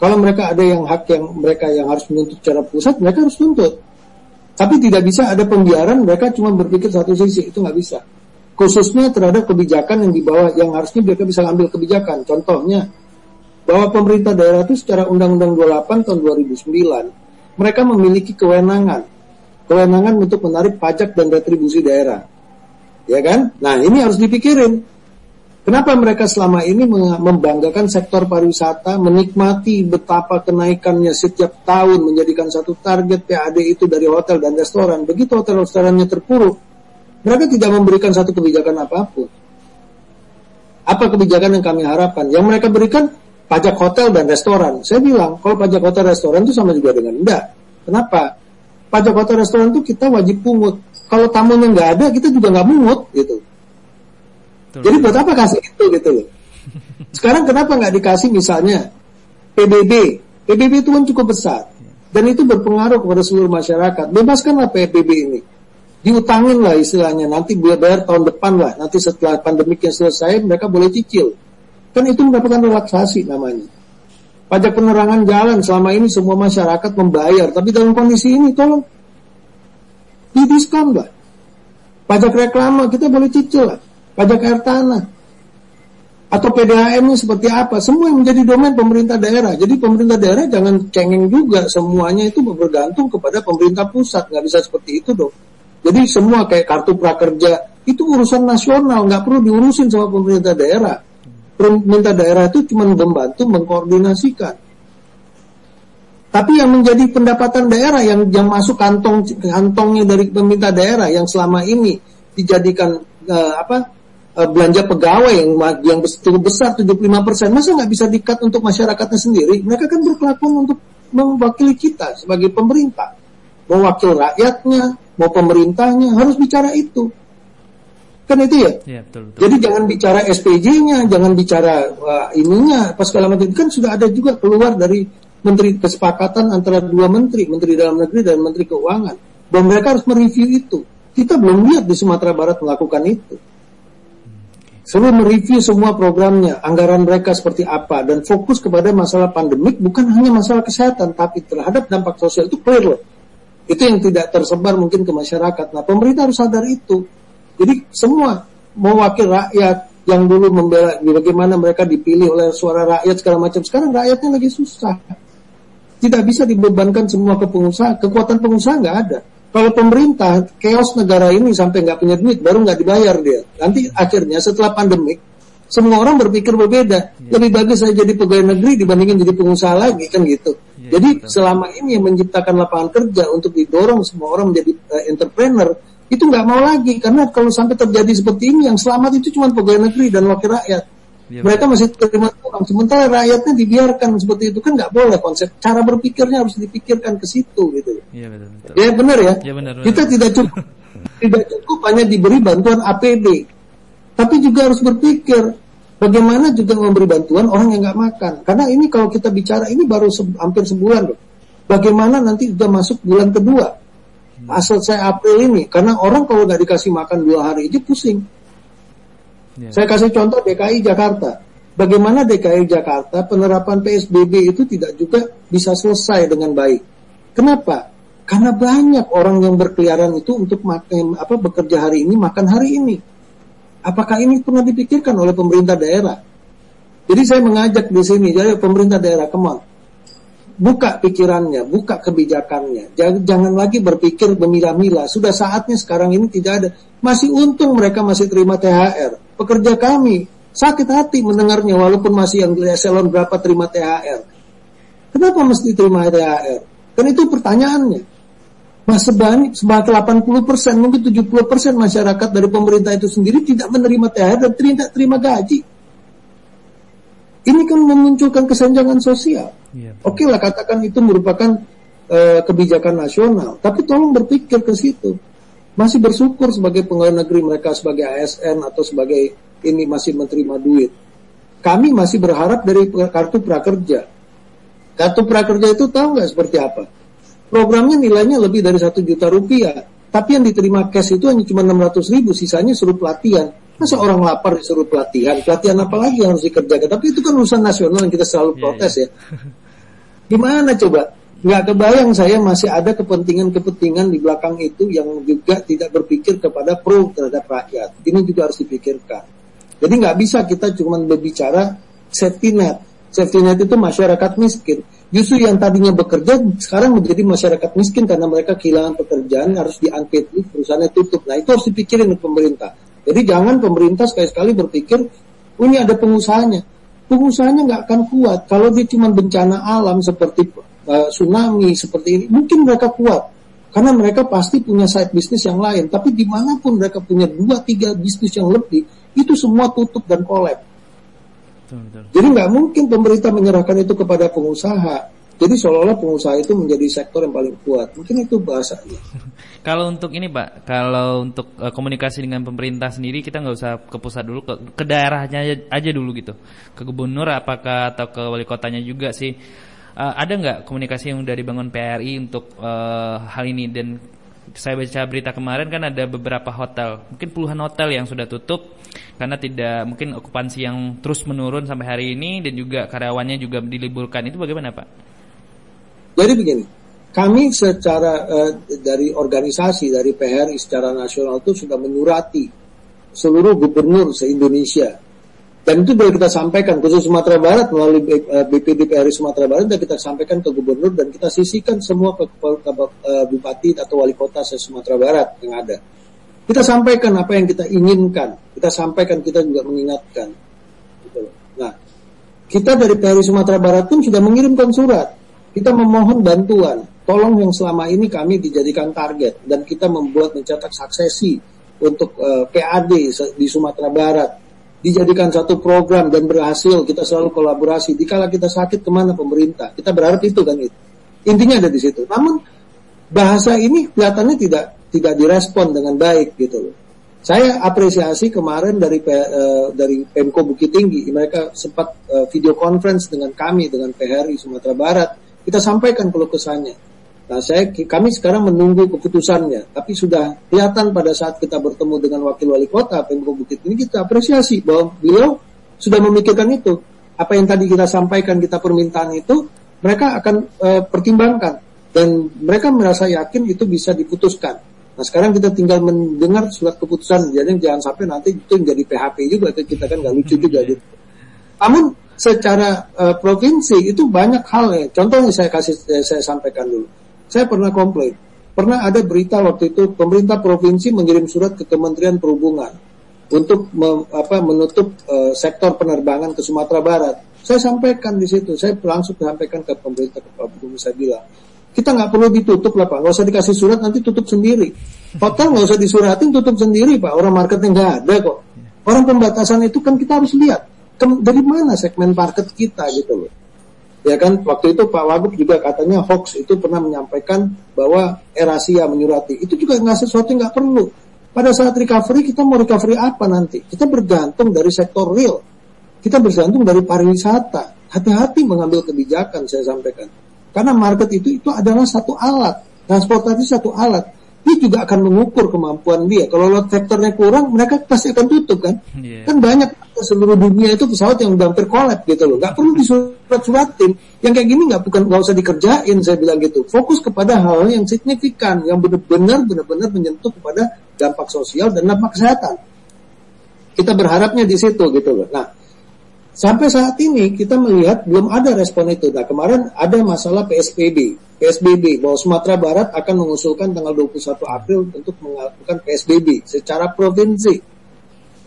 Kalau mereka ada yang hak yang mereka yang harus menuntut secara pusat, mereka harus tuntut. Tapi tidak bisa ada pembiaran mereka cuma berpikir satu sisi, itu nggak bisa. Khususnya terhadap kebijakan yang dibawa yang harusnya mereka bisa ambil kebijakan. Contohnya, bahwa pemerintah daerah itu secara Undang-Undang 28 tahun 2009, mereka memiliki kewenangan. Kewenangan untuk menarik pajak dan retribusi daerah. Ya kan? Nah ini harus dipikirin. Kenapa mereka selama ini membanggakan sektor pariwisata, menikmati betapa kenaikannya setiap tahun menjadikan satu target PAD itu dari hotel dan restoran. Begitu hotel restorannya terpuruk, mereka tidak memberikan satu kebijakan apa pun. Apa kebijakan yang kami harapkan? Yang mereka berikan pajak hotel dan restoran. Saya bilang, kalau pajak hotel restoran itu sama juga dengan enggak. Kenapa? Pajak hotel restoran itu kita wajib pungut. Kalau tamunya nggak ada, kita juga nggak pungut gitu. Betul. Jadi buat apa kasih itu gitu loh. Sekarang kenapa nggak dikasih misalnya PBB? PBB itu kan cukup besar dan itu berpengaruh kepada seluruh masyarakat. Bebaskanlah PBB ini. Diutangin lah istilahnya, nanti bayar tahun depan lah, nanti setelah pandemik yang selesai mereka boleh cicil. Kan itu mendapatkan relaksasi namanya. Pajak penerangan jalan selama ini semua masyarakat membayar, tapi dalam kondisi ini tolong didiskon lah. Pajak reklama kita boleh cicil lah pajak air tanah, atau PDAM ini seperti apa, semua yang menjadi domain pemerintah daerah. Jadi pemerintah daerah jangan cengeng juga, semuanya itu bergantung kepada pemerintah pusat, nggak bisa seperti itu dong. Jadi semua kayak kartu prakerja, itu urusan nasional, nggak perlu diurusin sama pemerintah daerah. Pemerintah daerah itu cuma membantu mengkoordinasikan. Tapi yang menjadi pendapatan daerah yang yang masuk kantong kantongnya dari pemerintah daerah yang selama ini dijadikan uh, apa uh, belanja pegawai yang yang cukup besar 75%, masa nggak bisa dikat untuk masyarakatnya sendiri? Mereka kan berkelakuan untuk mewakili kita sebagai pemerintah. Mau wakil rakyatnya, mau pemerintahnya, harus bicara itu. Kan itu ya? ya betul, betul. Jadi jangan bicara SPJ-nya, jangan bicara uh, ininya, pas segala macam. Kan sudah ada juga keluar dari menteri kesepakatan antara dua menteri, menteri dalam negeri dan menteri keuangan. Bahwa mereka harus mereview itu. Kita belum lihat di Sumatera Barat melakukan itu. Selalu mereview semua programnya, anggaran mereka seperti apa, dan fokus kepada masalah pandemik bukan hanya masalah kesehatan, tapi terhadap dampak sosial itu clear loh. Itu yang tidak tersebar mungkin ke masyarakat. Nah, pemerintah harus sadar itu. Jadi semua mewakil rakyat yang dulu membela bagaimana mereka dipilih oleh suara rakyat segala macam. Sekarang rakyatnya lagi susah. Tidak bisa dibebankan semua ke pengusaha. Kekuatan pengusaha nggak ada. Kalau pemerintah chaos negara ini sampai nggak punya duit, baru nggak dibayar dia. Nanti akhirnya setelah pandemik, semua orang berpikir berbeda. Ya. Lebih bagus saya jadi pegawai negeri dibandingin jadi pengusaha lagi kan gitu. Ya, jadi betul. selama ini yang menciptakan lapangan kerja untuk didorong semua orang menjadi uh, entrepreneur itu nggak mau lagi karena kalau sampai terjadi seperti ini yang selamat itu cuma pegawai negeri dan wakil rakyat. Ya, mereka betul. masih terima uang sementara rakyatnya dibiarkan seperti itu. Kan nggak boleh konsep. Cara berpikirnya harus dipikirkan ke situ gitu. Ya betul, betul. ya benar ya, ya benar, benar. kita tidak cukup tidak cukup hanya diberi bantuan APD tapi juga harus berpikir bagaimana juga memberi bantuan orang yang nggak makan. Karena ini kalau kita bicara ini baru se hampir sebulan loh bagaimana nanti sudah masuk bulan kedua? Asal saya April ini. Karena orang kalau nggak dikasih makan dua hari aja pusing Iya. Saya kasih contoh DKI Jakarta. Bagaimana DKI Jakarta penerapan PSBB itu tidak juga bisa selesai dengan baik. Kenapa? Karena banyak orang yang berkeliaran itu untuk makan apa bekerja hari ini makan hari ini. Apakah ini pernah dipikirkan oleh pemerintah daerah? Jadi saya mengajak di sini, jadi pemerintah daerah, on. Buka pikirannya, buka kebijakannya. Jangan, jangan lagi berpikir memilah-milah. Sudah saatnya sekarang ini tidak ada. Masih untung mereka masih terima THR. Pekerja kami sakit hati mendengarnya walaupun masih yang di eselon berapa terima THR. Kenapa mesti terima THR? Kan itu pertanyaannya. Mas sebanyak sebanyak 80 persen, mungkin 70 persen masyarakat dari pemerintah itu sendiri tidak menerima THR dan tidak terima gaji. Ini kan memunculkan kesenjangan sosial. Iya. Oke lah katakan itu merupakan eh, kebijakan nasional, tapi tolong berpikir ke situ. Masih bersyukur sebagai pegawai negeri mereka sebagai ASN atau sebagai ini masih menerima duit. Kami masih berharap dari kartu prakerja. Kartu prakerja itu tahu nggak seperti apa? Programnya nilainya lebih dari satu juta rupiah, tapi yang diterima cash itu hanya cuma 600 ribu, sisanya suruh pelatihan. Masa orang lapar disuruh pelatihan? Pelatihan apa lagi yang harus dikerjakan? Tapi itu kan urusan nasional yang kita selalu Iya, protes ya. Gimana coba? Nggak kebayang saya masih ada kepentingan-kepentingan di belakang itu yang juga tidak berpikir kepada pro terhadap rakyat. Ini juga harus dipikirkan. Jadi nggak bisa kita cuma berbicara safety net. Safety net itu masyarakat miskin. Justru yang tadinya bekerja sekarang menjadi masyarakat miskin karena mereka kehilangan pekerjaan harus diangkat perusahaannya tutup. Nah itu harus dipikirin oleh pemerintah. Jadi jangan pemerintah sekali-sekali berpikir, oh ini ada pengusahanya. Pengusahanya nggak akan kuat kalau dia cuma bencana alam seperti uh, tsunami seperti ini. Mungkin mereka kuat karena mereka pasti punya side bisnis yang lain. Tapi di mana pun mereka punya dua tiga bisnis yang lebih, itu semua tutup dan kolab. Jadi nggak mungkin pemerintah menyerahkan itu kepada pengusaha. Jadi seolah-olah pengusaha itu menjadi sektor yang paling kuat. Mungkin itu bahasanya. Kalau untuk ini Pak, kalau untuk eh, komunikasi dengan pemerintah sendiri kita nggak usah ke pusat dulu, ke, ke daerahnya aja, aja dulu gitu. Ke gubernur apakah atau ke wali kotanya juga sih. Eh, ada nggak komunikasi yang udah dibangun PRI untuk eh, hal ini dan saya baca berita kemarin kan ada beberapa hotel, mungkin puluhan hotel yang sudah tutup karena tidak mungkin okupansi yang terus menurun sampai hari ini dan juga karyawannya juga diliburkan. Itu bagaimana Pak? Jadi begini, kami secara eh, dari organisasi dari PHRI secara nasional itu sudah menyurati seluruh gubernur se-Indonesia. Dan itu sudah kita sampaikan khusus Sumatera Barat melalui B- eh, BPD PHRI Sumatera Barat dan kita sampaikan ke gubernur dan kita sisihkan semua ke, ke- eh, bupati atau wali kota se Sumatera Barat yang ada. Kita sampaikan apa yang kita inginkan. Kita sampaikan kita juga mengingatkan. Gitu. Nah, kita dari PHRI Sumatera Barat pun sudah mengirimkan surat. Kita memohon bantuan. Tolong yang selama ini kami dijadikan target dan kita membuat mencetak suksesi untuk eh, PAD di Sumatera Barat. Dijadikan satu program dan berhasil. Kita selalu kolaborasi. Dikala kita sakit ke mana pemerintah? Kita berharap itu kan itu. Intinya ada di situ. Namun bahasa ini kelihatannya tidak tidak direspon dengan baik gitu loh. Saya apresiasi kemarin dari eh, dari Pemko Bukit Tinggi, mereka sempat eh, video conference dengan kami dengan PHRI Sumatera Barat. Kita sampaikan keluh kesahnya. Nah, saya kami sekarang menunggu keputusannya, tapi sudah kelihatan pada saat kita bertemu dengan wakil wali kota Pemko Bukit Tinggi kita apresiasi bahwa beliau sudah memikirkan itu. Apa yang tadi kita sampaikan kita permintaan itu mereka akan eh, pertimbangkan dan mereka merasa yakin itu bisa diputuskan. Nah sekarang kita tinggal mendengar surat keputusan, jadi jangan sampai nanti itu menjadi PHP juga, kita kan nggak lucu juga gitu. Namun secara eh, provinsi itu banyak hal ya. Contohnya saya kasih eh, saya sampaikan dulu. Saya pernah komplain, pernah ada berita waktu itu pemerintah provinsi mengirim surat ke Kementerian Perhubungan untuk mem- apa, menutup eh, sektor penerbangan ke Sumatera Barat. Saya sampaikan di situ, saya langsung sampaikan ke pemerintah ke Pak saya bilang, kita nggak perlu ditutup lah Pak, nggak usah dikasih surat nanti tutup sendiri. Hotel nggak usah disuratin tutup sendiri Pak, orang marketnya nggak ada kok. Orang pembatasan itu kan kita harus lihat dari mana segmen market kita gitu loh. Ya kan, waktu itu Pak Wagub juga katanya hoax itu pernah menyampaikan bahwa Erasia menyurati. Itu juga nggak sesuatu nggak perlu. Pada saat recovery kita mau recovery apa nanti? Kita bergantung dari sektor real. Kita bergantung dari pariwisata. Hati-hati mengambil kebijakan saya sampaikan. Karena market itu itu adalah satu alat, transportasi satu alat. Dia juga akan mengukur kemampuan dia. Kalau load factornya kurang, mereka pasti akan tutup kan. Iya. Kan banyak seluruh dunia itu pesawat yang hampir kolap gitu loh. Nggak perlu disurat-suratin. Yang kayak gini nggak bukan nggak usah dikerjain saya bilang gitu. Fokus kepada hal yang signifikan, yang benar-benar benar-benar menyentuh kepada dampak sosial dan dampak kesehatan. Kita berharapnya di situ gitu loh. Nah, Sampai saat ini kita melihat belum ada respon itu. Nah kemarin ada masalah PSBB, PSBB bahwa Sumatera Barat akan mengusulkan tanggal 21 April untuk melakukan PSBB secara provinsi.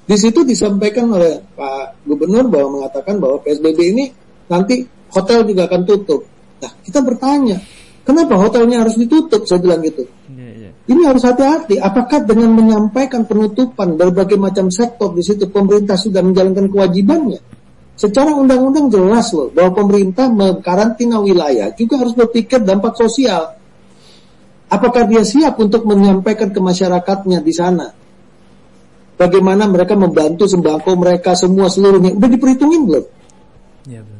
Di situ disampaikan oleh Pak Gubernur bahwa mengatakan bahwa PSBB ini nanti hotel juga akan tutup. Nah kita bertanya, kenapa hotelnya harus ditutup? Saya bilang gitu. Iya, iya. Ini harus hati-hati. Apakah dengan menyampaikan penutupan berbagai macam sektor di situ pemerintah sudah menjalankan kewajibannya? Secara undang-undang jelas loh bahwa pemerintah mengkarantina wilayah juga harus berpikir dampak sosial. Apakah dia siap untuk menyampaikan ke masyarakatnya di sana? Bagaimana mereka membantu sembako mereka semua seluruhnya udah diperhitungin belum? Betul.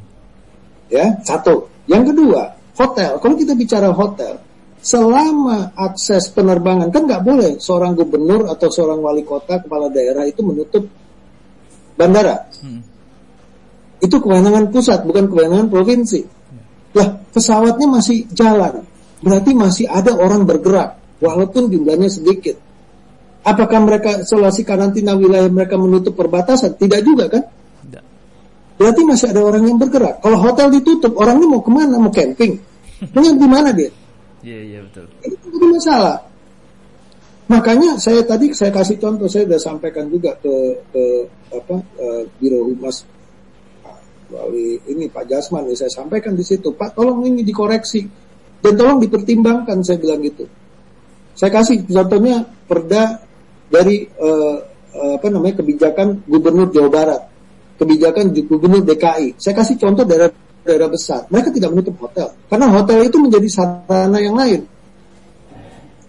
Ya, satu. Yang kedua, hotel. Kalau kita bicara hotel, selama akses penerbangan kan nggak boleh seorang gubernur atau seorang wali kota kepala daerah itu menutup bandara. Hmm. Itu kewenangan pusat, bukan kewenangan provinsi. Lah, pesawatnya masih jalan. Berarti masih ada orang bergerak, walaupun jumlahnya sedikit. Apakah mereka isolasi karantina wilayah mereka menutup perbatasan? Tidak juga kan? Tidak. Berarti masih ada orang yang bergerak. Kalau hotel ditutup, orang ini mau ke mana? Mau camping? Mau di mana dia? Iya, iya betul. Itu jadi masalah. Makanya saya tadi saya kasih contoh, saya sudah sampaikan juga ke, ke apa eh, Biro Humas Wali ini Pak Jasman, ya, saya sampaikan di situ, Pak tolong ini dikoreksi dan tolong dipertimbangkan, saya bilang gitu. Saya kasih contohnya perda dari eh, eh, apa namanya kebijakan Gubernur Jawa Barat, kebijakan Gubernur DKI. Saya kasih contoh daerah daerah besar, mereka tidak menutup hotel karena hotel itu menjadi sarana yang lain.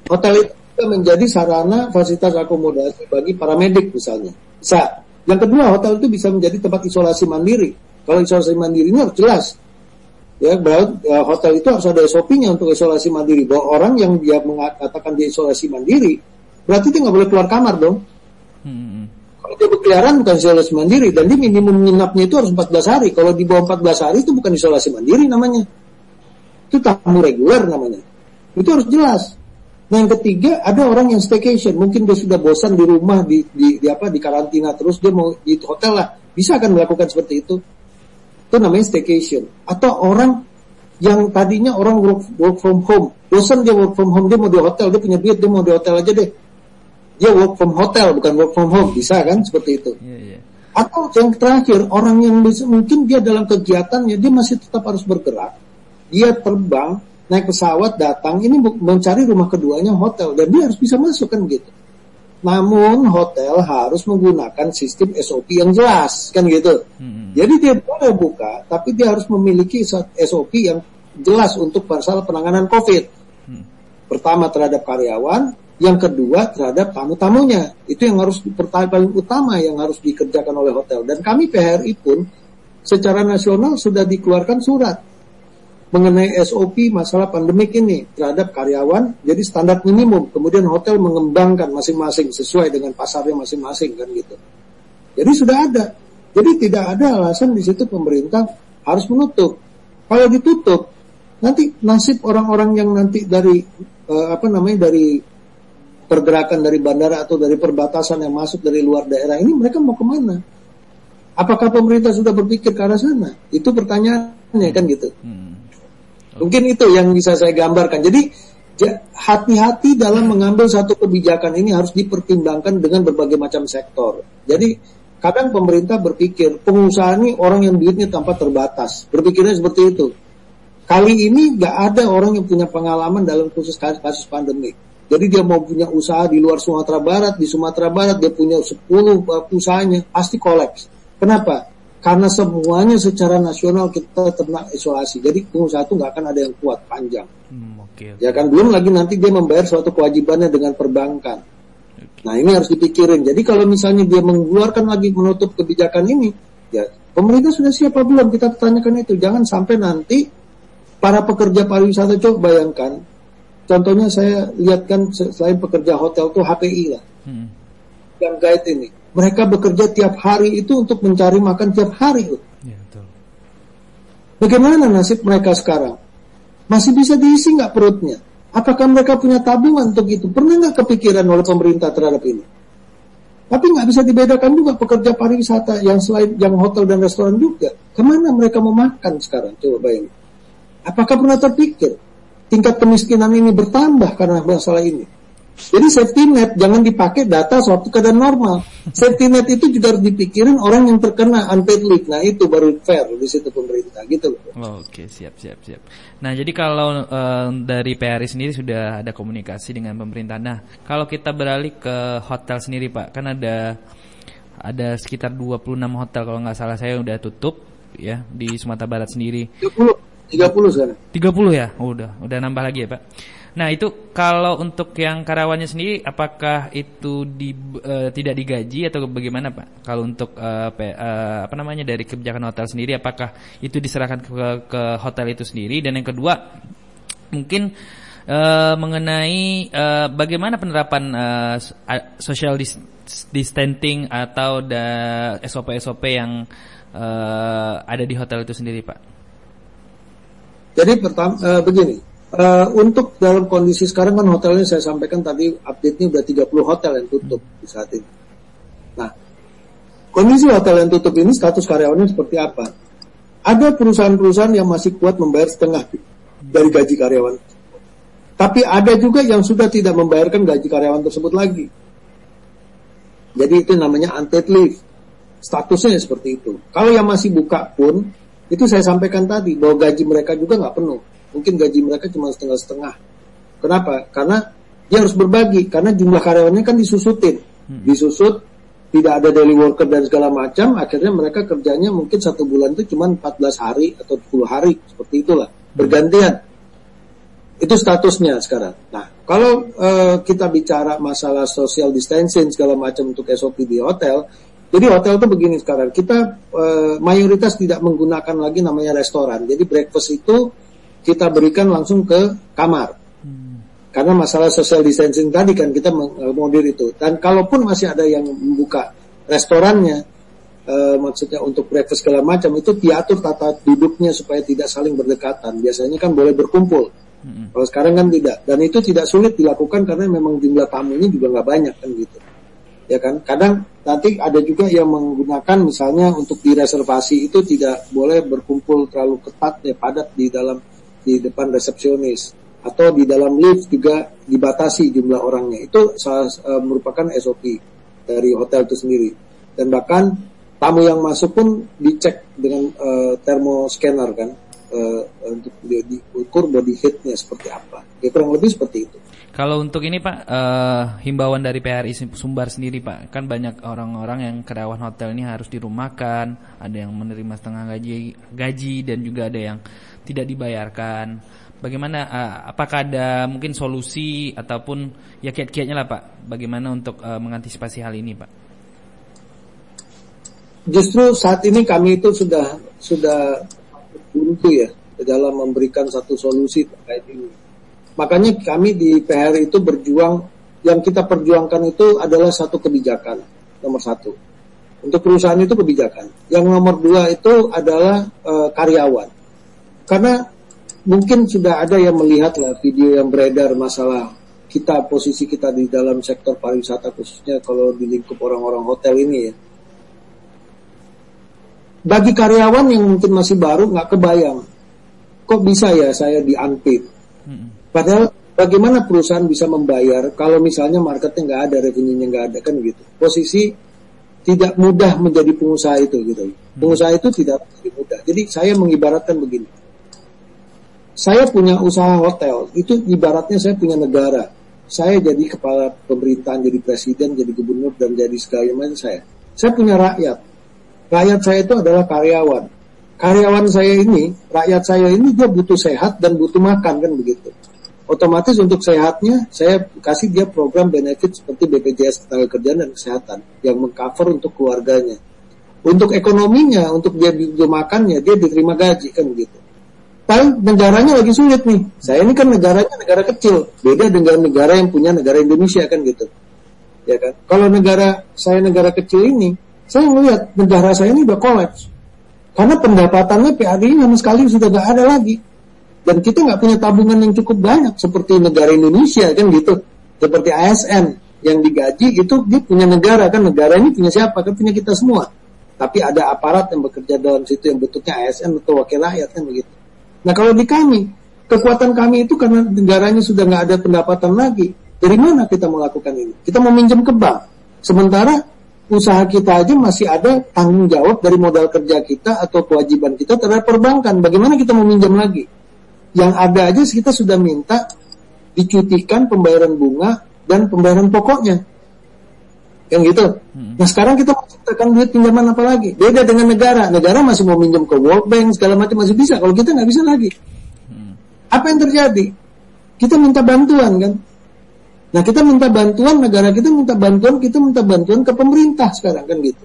Hotel itu menjadi sarana fasilitas akomodasi bagi para medik misalnya. Bisa. Yang kedua, hotel itu bisa menjadi tempat isolasi mandiri. Kalau isolasi mandiri ini harus jelas. Ya, berarti ya, hotel itu harus ada SOP-nya untuk isolasi mandiri. Bahwa orang yang dia mengatakan dia isolasi mandiri, berarti dia nggak boleh keluar kamar dong. Hmm. Kalau dia berkeliaran bukan isolasi mandiri dan dia minimum nginapnya itu harus 14 hari. Kalau di bawah 14 hari itu bukan isolasi mandiri namanya. Itu tamu reguler namanya. Itu harus jelas. Nah, yang ketiga ada orang yang staycation, mungkin dia sudah bosan di rumah di, di, di apa di karantina terus dia mau di hotel lah, bisa kan melakukan seperti itu. Itu namanya staycation. Atau orang yang tadinya orang work, work from home, bosan dia work from home, dia mau di hotel, dia punya duit, dia mau di hotel aja deh. Dia work from hotel bukan work from home, bisa kan seperti itu. Iya, iya. Atau yang terakhir, orang yang bisa, mungkin dia dalam kegiatannya, dia masih tetap harus bergerak. Dia terbang, naik pesawat, datang, ini mencari rumah keduanya hotel. Dan dia harus bisa masuk kan gitu. Namun hotel harus menggunakan sistem SOP yang jelas, kan gitu. Hmm. Jadi dia boleh buka, tapi dia harus memiliki SOP yang jelas untuk masalah penanganan COVID. Hmm. Pertama terhadap karyawan, yang kedua terhadap tamu-tamunya. Itu yang harus paling utama yang harus dikerjakan oleh hotel. Dan kami PHRI pun secara nasional sudah dikeluarkan surat mengenai SOP masalah pandemik ini terhadap karyawan jadi standar minimum. Kemudian hotel mengembangkan masing-masing sesuai dengan pasarnya masing-masing kan gitu. Jadi sudah ada. Jadi tidak ada alasan di situ pemerintah harus menutup. Kalau ditutup nanti nasib orang-orang yang nanti dari eh, apa namanya dari pergerakan dari bandara atau dari perbatasan yang masuk dari luar daerah ini mereka mau ke mana? Apakah pemerintah sudah berpikir ke arah sana? Itu pertanyaannya kan gitu. Hmm. Mungkin itu yang bisa saya gambarkan. Jadi ja- hati-hati dalam mengambil satu kebijakan ini harus dipertimbangkan dengan berbagai macam sektor. Jadi kadang pemerintah berpikir pengusaha ini orang yang duitnya tanpa terbatas. Berpikirnya seperti itu. Kali ini nggak ada orang yang punya pengalaman dalam khusus kasus, pandemik. Jadi dia mau punya usaha di luar Sumatera Barat, di Sumatera Barat dia punya 10 uh, usahanya, pasti kolaps. Kenapa? Karena semuanya secara nasional kita terkena isolasi. Jadi pengusaha itu nggak akan ada yang kuat panjang. Hmm, Oke. Ya kan belum lagi nanti dia membayar suatu kewajibannya dengan perbankan. Nah ini harus dipikirin. Jadi kalau misalnya dia mengeluarkan lagi menutup kebijakan ini, ya pemerintah sudah siap apa belum? Kita tanyakan itu. Jangan sampai nanti para pekerja pariwisata coba bayangkan contohnya saya lihat kan se- selain pekerja hotel tuh HPI lah, Hmm. yang guide ini. Mereka bekerja tiap hari itu untuk mencari makan tiap hari. Ya, betul. Bagaimana nasib mereka sekarang? Masih bisa diisi nggak perutnya? Apakah mereka punya tabungan untuk itu? Pernah nggak kepikiran oleh pemerintah terhadap ini? Tapi nggak bisa dibedakan juga pekerja pariwisata yang selain yang hotel dan restoran juga. Ke mana mereka mau makan sekarang? Coba bayangin. Apakah pernah terpikir tingkat kemiskinan ini bertambah karena masalah ini? Jadi safety net jangan dipakai data suatu keadaan normal. Safety net itu juga harus dipikirin orang yang terkena unpaid leave. Nah itu baru fair di situ pemerintah gitu. Oke, siap, siap, siap. Nah, jadi kalau eh, dari PRI sendiri sudah ada komunikasi dengan pemerintah. Nah, kalau kita beralih ke hotel sendiri, Pak, kan ada ada sekitar 26 hotel kalau nggak salah saya udah tutup ya di Sumatera Barat sendiri. 30, 30 sekarang. 30 ya? Oh, udah, udah nambah lagi ya, Pak. Nah, itu kalau untuk yang karyawannya sendiri apakah itu di eh, tidak digaji atau bagaimana, Pak? Kalau untuk pe- eh, apa namanya dari kebijakan hotel sendiri apakah itu diserahkan ke ke hotel itu sendiri dan yang kedua mungkin eh, mengenai eh, bagaimana penerapan a- social dis- distancing atau SOP-SOP yang eh, ada di hotel itu sendiri, Pak. Jadi pertama eh, begini, eh, untuk dalam kondisi sekarang kan hotelnya saya sampaikan tadi update-nya udah 30 hotel yang tutup di saat ini. Nah, kondisi hotel yang tutup ini status karyawannya seperti apa? Ada perusahaan-perusahaan yang masih kuat membayar setengah dari gaji karyawan. Tapi ada juga yang sudah tidak membayarkan gaji karyawan tersebut lagi. Jadi itu namanya unpaid leave. Statusnya seperti itu. Kalau yang masih buka pun, itu saya sampaikan tadi bahwa gaji mereka juga nggak penuh. Mungkin gaji mereka cuma setengah-setengah. Kenapa? Karena dia harus berbagi. Karena jumlah karyawannya kan disusutin. Disusut, tidak ada daily worker dan segala macam. Akhirnya mereka kerjanya mungkin satu bulan itu cuma 14 hari atau 10 hari. Seperti itulah. Bergantian. Itu statusnya sekarang. Nah, kalau eh, kita bicara masalah social distancing segala macam untuk SOP di hotel, jadi hotel itu begini sekarang. Kita eh, mayoritas tidak menggunakan lagi namanya restoran. Jadi breakfast itu kita berikan langsung ke kamar. Karena masalah social distancing tadi kan kita mengakomodir itu. Dan kalaupun masih ada yang membuka restorannya, eh, maksudnya untuk breakfast segala macam itu diatur tata duduknya supaya tidak saling berdekatan. Biasanya kan boleh berkumpul. Kalau sekarang kan tidak. Dan itu tidak sulit dilakukan karena memang jumlah tamunya juga nggak banyak kan gitu. Ya kan. Kadang nanti ada juga yang menggunakan misalnya untuk direservasi itu tidak boleh berkumpul terlalu ketat ya padat di dalam di depan resepsionis atau di dalam lift juga dibatasi jumlah orangnya. Itu salah, eh, merupakan SOP dari hotel itu sendiri. Dan bahkan tamu yang masuk pun dicek dengan eh, thermoscanner kan eh, untuk di- diukur body heatnya seperti apa. Ya kurang lebih seperti itu. Kalau untuk ini Pak, eh, himbauan dari PRI Sumbar sendiri Pak, kan banyak orang-orang yang karyawan hotel ini harus dirumahkan, ada yang menerima setengah gaji, gaji dan juga ada yang tidak dibayarkan. Bagaimana? eh, apakah ada mungkin solusi ataupun ya kiat-kiatnya lah Pak, bagaimana untuk eh, mengantisipasi hal ini Pak? Justru saat ini kami itu sudah sudah buntu ya dalam memberikan satu solusi terkait ini. Makanya kami di PR itu berjuang, yang kita perjuangkan itu adalah satu kebijakan, nomor satu. Untuk perusahaan itu kebijakan. Yang nomor dua itu adalah eh, karyawan. Karena mungkin sudah ada yang melihat lah video yang beredar masalah kita, posisi kita di dalam sektor pariwisata khususnya kalau di lingkup orang-orang hotel ini ya. Bagi karyawan yang mungkin masih baru nggak kebayang, kok bisa ya saya di unpaid? Padahal bagaimana perusahaan bisa membayar kalau misalnya marketnya nggak ada, revenue-nya nggak ada kan gitu. Posisi tidak mudah menjadi pengusaha itu gitu. Pengusaha itu tidak mudah. Jadi saya mengibaratkan begini. Saya punya usaha hotel, itu ibaratnya saya punya negara. Saya jadi kepala pemerintahan, jadi presiden, jadi gubernur dan jadi segala macam saya. Saya punya rakyat. Rakyat saya itu adalah karyawan. Karyawan saya ini, rakyat saya ini dia butuh sehat dan butuh makan kan begitu. Otomatis untuk sehatnya saya kasih dia program benefit seperti BPJS Ketenagakerjaan dan Kesehatan yang mengcover untuk keluarganya. Untuk ekonominya, untuk dia makannya dia diterima gaji kan begitu. paling negaranya lagi sulit nih. Saya ini kan negaranya negara kecil, beda dengan negara yang punya negara Indonesia kan gitu. Ya kan. Kalau negara saya negara kecil ini, saya melihat negara saya ini udah kolaps. Karena pendapatannya PAD sama sekali sudah nggak ada lagi. Dan kita nggak punya tabungan yang cukup banyak seperti negara Indonesia kan gitu. Seperti ASN yang digaji itu dia punya negara kan negara ini punya siapa kan punya kita semua. Tapi ada aparat yang bekerja dalam situ yang bentuknya ASN atau wakil rakyat kan begitu. Nah kalau di kami, kekuatan kami itu karena negaranya sudah nggak ada pendapatan lagi. Dari mana kita melakukan ini? Kita mau minjem ke bank. Sementara usaha kita aja masih ada tanggung jawab dari modal kerja kita atau kewajiban kita terhadap perbankan. Bagaimana kita mau minjam lagi? Yang ada aja kita sudah minta dicutikan pembayaran bunga dan pembayaran pokoknya. Yang gitu. Hmm. Nah sekarang kita menciptakan duit pinjaman apa lagi? Beda dengan negara. Negara masih mau minjem ke World Bank segala macam masih bisa. Kalau kita nggak bisa lagi. Hmm. Apa yang terjadi? Kita minta bantuan kan? Nah kita minta bantuan, negara kita minta bantuan, kita minta bantuan ke pemerintah sekarang kan gitu.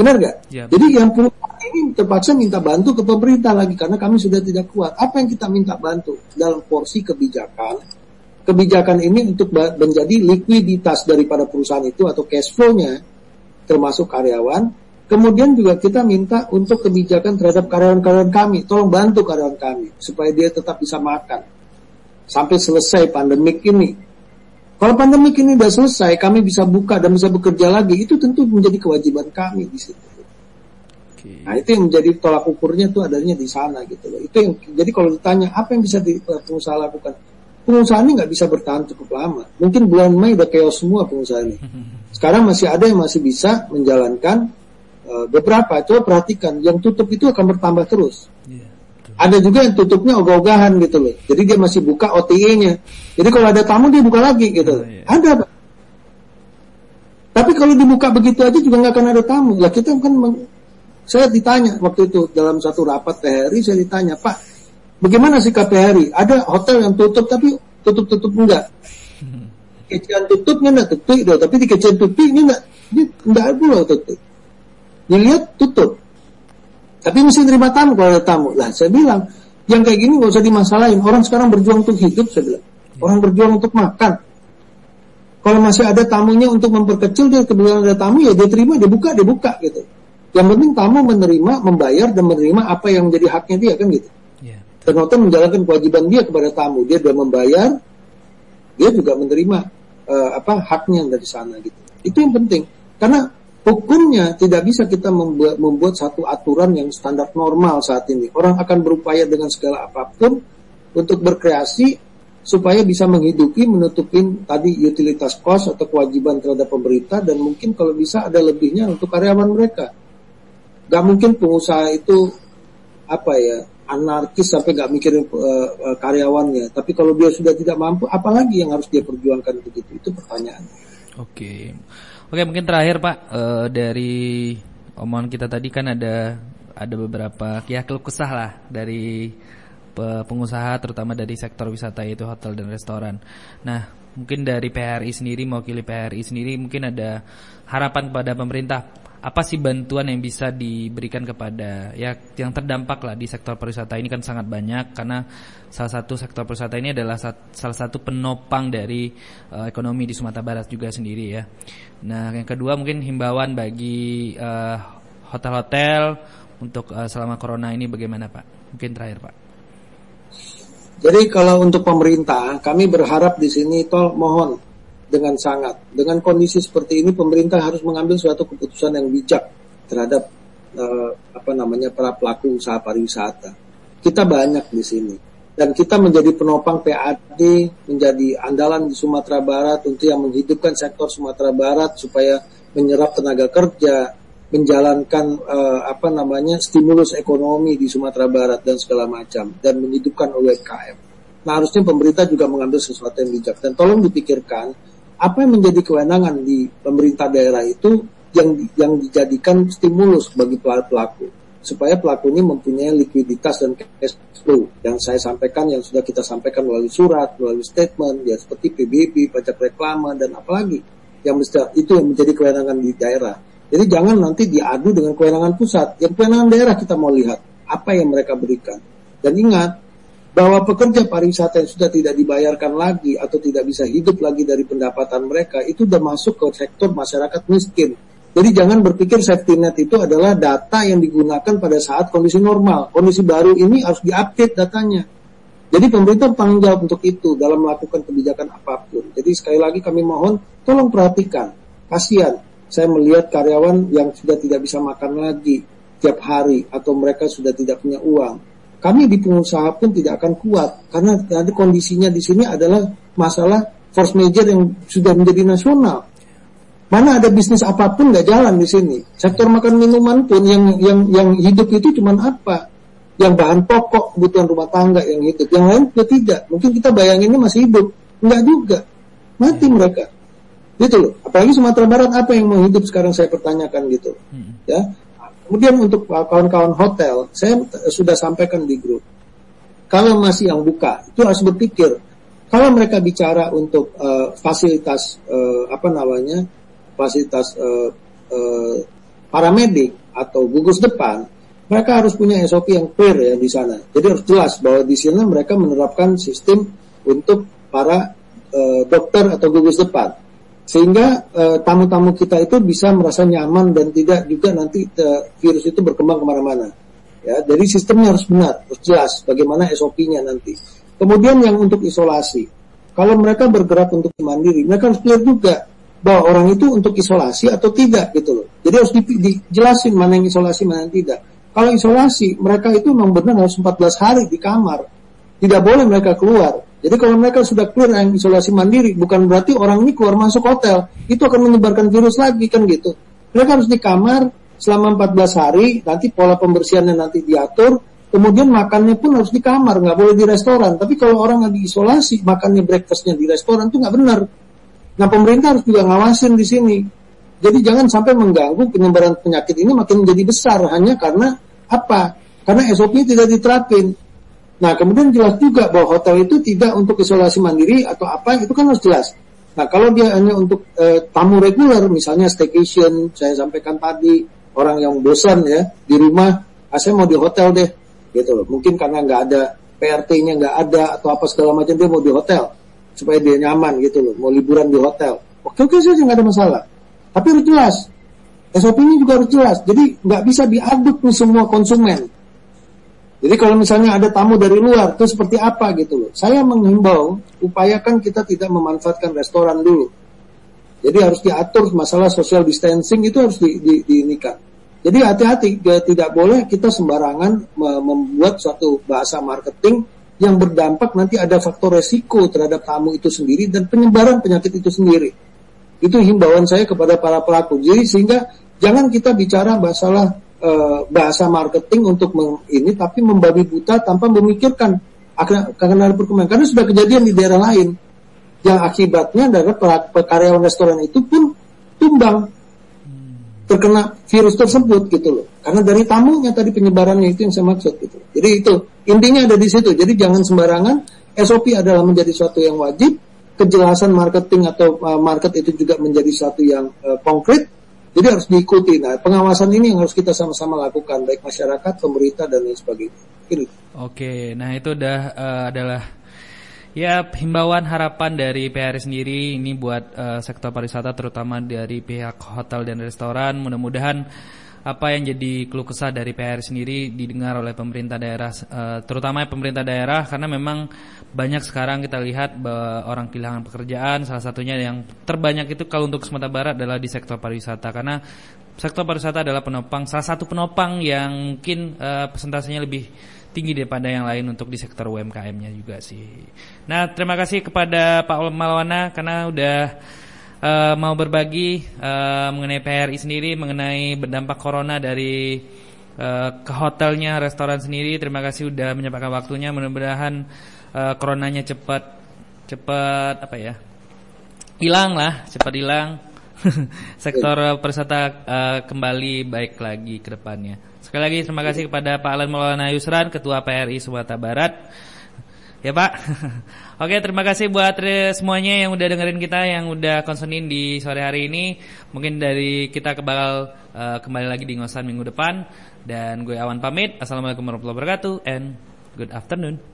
Benar gak? Ya, Jadi yang punya ini terpaksa minta bantu ke pemerintah lagi karena kami sudah tidak kuat. Apa yang kita minta bantu dalam porsi kebijakan? Kebijakan ini untuk menjadi likuiditas daripada perusahaan itu atau cash flow-nya termasuk karyawan. Kemudian juga kita minta untuk kebijakan terhadap karyawan-karyawan kami. Tolong bantu karyawan kami supaya dia tetap bisa makan sampai selesai pandemik ini. Kalau pandemik ini sudah selesai, kami bisa buka dan bisa bekerja lagi, itu tentu menjadi kewajiban kami di situ. Okay. Nah itu yang menjadi tolak ukurnya itu adanya di sana gitu loh. Itu yang jadi kalau ditanya apa yang bisa di, pengusaha lakukan, pengusaha ini nggak bisa bertahan cukup lama. Mungkin bulan Mei udah chaos semua pengusaha ini. Sekarang masih ada yang masih bisa menjalankan uh, beberapa. Coba perhatikan, yang tutup itu akan bertambah terus. Yeah. Ada juga yang tutupnya ogah-ogahan gitu loh. Jadi dia masih buka OTE-nya. Jadi kalau ada tamu dia buka lagi gitu. Oh, iya. Ada Pak. Tapi kalau dibuka begitu aja juga nggak akan ada tamu. Lah kita kan saya ditanya waktu itu dalam satu rapat THRI saya ditanya, Pak, bagaimana sih KPRI? Ada hotel yang tutup tapi tutup-tutup enggak. Kecian tutupnya enggak tutup, tapi di kecian tutupnya enggak, ini enggak ada tutup. Dilihat tutup. Tapi mesti terima tamu kalau ada tamu. Lah saya bilang, yang kayak gini nggak usah dimasalahin. Orang sekarang berjuang untuk hidup, saya bilang. Orang berjuang untuk makan. Kalau masih ada tamunya untuk memperkecil, dia kebetulan ada tamu, ya dia terima, dia buka, dia buka gitu. Yang penting tamu menerima, membayar, dan menerima apa yang menjadi haknya dia, kan gitu. Yeah. Hotel menjalankan kewajiban dia kepada tamu. Dia sudah membayar, dia juga menerima uh, apa haknya dari sana gitu. Itu yang penting. Karena Hukumnya tidak bisa kita membuat, membuat satu aturan yang standar normal saat ini. Orang akan berupaya dengan segala apa pun untuk berkreasi supaya bisa menghidupi, menutupin tadi utilitas kos atau kewajiban terhadap pemerintah dan mungkin kalau bisa ada lebihnya untuk karyawan mereka. Gak mungkin pengusaha itu apa ya anarkis sampai gak mikirin uh, karyawannya. Tapi kalau dia sudah tidak mampu, apalagi yang harus dia perjuangkan begitu? Itu pertanyaan. Oke. Okay. Oke mungkin terakhir Pak uh, dari omongan kita tadi kan ada ada beberapa ya keluh kesah lah dari pengusaha terutama dari sektor wisata yaitu hotel dan restoran. Nah mungkin dari PHRI sendiri mewakili PHRI sendiri mungkin ada harapan kepada pemerintah apa sih bantuan yang bisa diberikan kepada ya yang terdampak lah di sektor pariwisata ini kan sangat banyak karena salah satu sektor pariwisata ini adalah salah satu penopang dari uh, ekonomi di Sumatera Barat juga sendiri ya. Nah, yang kedua mungkin himbauan bagi eh, hotel-hotel untuk uh, selama corona ini bagaimana Pak? Mungkin terakhir Pak. Jadi kalau untuk pemerintah, kami berharap di sini tol mohon dengan sangat. Dengan kondisi seperti ini pemerintah harus mengambil suatu keputusan yang bijak terhadap uh, apa namanya para pelaku usaha pariwisata. Kita banyak di sini dan kita menjadi penopang PAD, menjadi andalan di Sumatera Barat untuk yang menghidupkan sektor Sumatera Barat supaya menyerap tenaga kerja, menjalankan uh, apa namanya stimulus ekonomi di Sumatera Barat dan segala macam dan menghidupkan UMKM. Nah harusnya pemerintah juga mengambil sesuatu yang bijak dan tolong dipikirkan apa yang menjadi kewenangan di pemerintah daerah itu yang yang dijadikan stimulus bagi pelaku supaya pelaku ini mempunyai likuiditas dan cash flow yang saya sampaikan yang sudah kita sampaikan melalui surat melalui statement ya seperti PBB pajak reklama dan apalagi yang itu yang menjadi kewenangan di daerah. Jadi jangan nanti diadu dengan kewenangan pusat. Yang kewenangan daerah kita mau lihat apa yang mereka berikan. Dan ingat, bahwa pekerja pariwisata yang sudah tidak dibayarkan lagi atau tidak bisa hidup lagi dari pendapatan mereka itu sudah masuk ke sektor masyarakat miskin. Jadi jangan berpikir safety net itu adalah data yang digunakan pada saat kondisi normal. Kondisi baru ini harus diupdate datanya. Jadi pemerintah tanggung jawab untuk itu dalam melakukan kebijakan apa pun. Jadi sekali lagi kami mohon tolong perhatikan. Kasihan saya melihat karyawan yang sudah tidak bisa makan lagi tiap hari atau mereka sudah tidak punya uang kami di pengusaha pun tidak akan kuat karena ada kondisinya di sini adalah masalah force major yang sudah menjadi nasional. Mana ada bisnis apa pun nggak jalan di sini. Sektor makan minuman pun yang yang yang hidup itu cuma apa? Yang bahan pokok kebutuhan rumah tangga yang hidup. Yang lain juga tidak. Mungkin kita bayanginnya masih hidup. Enggak juga. Mati mereka. Gitu loh. Apalagi Sumatera Barat apa yang mau hidup sekarang saya pertanyakan gitu. Hmm. Ya. Kemudian untuk kawan-kawan hotel, saya sudah sampaikan di grup. Kalau masih yang buka, itu harus berpikir. Kalau mereka bicara untuk uh, fasilitas uh, apa namanya, fasilitas uh, uh, paramedik atau gugus depan, mereka harus punya SOP yang clear ya di sana. Jadi harus jelas bahwa di sana mereka menerapkan sistem untuk para uh, dokter atau gugus depan sehingga eh, tamu-tamu kita itu bisa merasa nyaman dan tidak juga nanti uh, virus itu berkembang ke mana-mana. Ya, jadi sistemnya harus benar, harus jelas bagaimana SOP-nya nanti. Kemudian yang untuk isolasi, kalau mereka bergerak untuk mandiri, mereka harus clear juga bahwa orang itu untuk isolasi atau tidak gitu loh. Jadi harus di, dijelasin mana yang isolasi, mana yang tidak. Kalau isolasi, mereka itu memang benar harus 14 hari di kamar. Tidak boleh mereka keluar. Jadi kalau mereka sudah clear yang isolasi mandiri, bukan berarti orang ini keluar masuk hotel. Itu akan menyebarkan virus lagi kan gitu. Mereka harus di kamar selama 14 hari, nanti pola pembersihannya nanti diatur, kemudian makannya pun harus di kamar, nggak boleh di restoran. Tapi kalau orang lagi isolasi, makannya breakfastnya di restoran itu nggak benar. Nah pemerintah harus juga ngawasin di sini. Jadi jangan sampai mengganggu penyebaran penyakit ini makin menjadi besar hanya karena apa? Karena SOP tidak diterapin. Nah, kemudian jelas juga bahwa hotel itu tidak untuk isolasi mandiri atau apa, itu kan harus jelas. Nah, kalau dia hanya untuk e, tamu reguler, misalnya staycation, saya sampaikan tadi, orang yang bosan ya, di rumah, ah, saya mau di hotel deh, gitu loh. Mungkin karena nggak ada PRT-nya nggak ada atau apa segala macam dia mau di hotel supaya dia nyaman gitu loh, mau liburan di hotel. Oke oke saja nggak ada masalah. Tapi harus jelas. SOP-nya juga harus jelas. Jadi nggak bisa diaduk nih semua konsumen. Jadi kalau misalnya ada tamu dari luar, itu seperti apa gitu loh. Saya menghimbau, upayakan kita tidak memanfaatkan restoran dulu. Jadi harus diatur masalah social distancing itu harus di, di, diinikan. Jadi hati-hati, tidak boleh kita sembarangan membuat suatu bahasa marketing yang berdampak nanti ada faktor resiko terhadap tamu itu sendiri dan penyebaran penyakit itu sendiri. Itu himbauan saya kepada para pelaku. Jadi sehingga jangan kita bicara masalah uh, bahasa marketing untuk ini tapi membabi buta tanpa memikirkan akan ada perkembangan. Karena sudah kejadian di daerah lain yang akibatnya adalah karyawan restoran itu pun tumbang. Terkena virus tersebut gitu loh. Karena dari tamunya tadi penyebarannya itu yang saya maksud gitu. Jadi itu intinya ada di situ. Jadi jangan sembarangan SOP adalah menjadi suatu yang wajib. Kejelasan marketing atau uh, market itu juga menjadi suatu yang uh, konkret jadi harus diikuti. Nah, pengawasan ini yang harus kita sama-sama lakukan, baik masyarakat, pemerintah dan lain sebagainya. Ini. Oke, nah itu udah uh, adalah ya himbauan harapan dari PR sendiri ini buat uh, sektor pariwisata terutama dari pihak hotel dan restoran. Mudah-mudahan apa yang jadi keluh kesah dari PR sendiri didengar oleh pemerintah daerah uh, terutama pemerintah daerah karena memang banyak sekarang kita lihat orang kehilangan pekerjaan salah satunya yang terbanyak itu kalau untuk Sumatera Barat adalah di sektor pariwisata karena sektor pariwisata adalah penopang salah satu penopang yang mungkin uh, persentasenya lebih tinggi daripada yang lain untuk di sektor UMKM-nya juga sih. Nah, terima kasih kepada Pak Malwana karena udah uh, mau berbagi uh, mengenai PRI sendiri, mengenai berdampak corona dari uh, ke hotelnya, restoran sendiri. Terima kasih sudah menyempatkan waktunya. Mudah-mudahan uh, coronanya cepat cepat apa ya? Hilang lah, cepat hilang. Sektor pariwisata uh, kembali baik lagi ke depannya. Sekali lagi terima kasih kepada Pak Alan Maulana Yusran, Ketua PRI Sumatera Barat. Ya Pak. Oke terima kasih buat semuanya yang udah dengerin kita, yang udah konsenin di sore hari ini. Mungkin dari kita bakal uh, kembali lagi di ngosan minggu depan. Dan gue Awan pamit. Assalamualaikum warahmatullahi wabarakatuh and Good afternoon.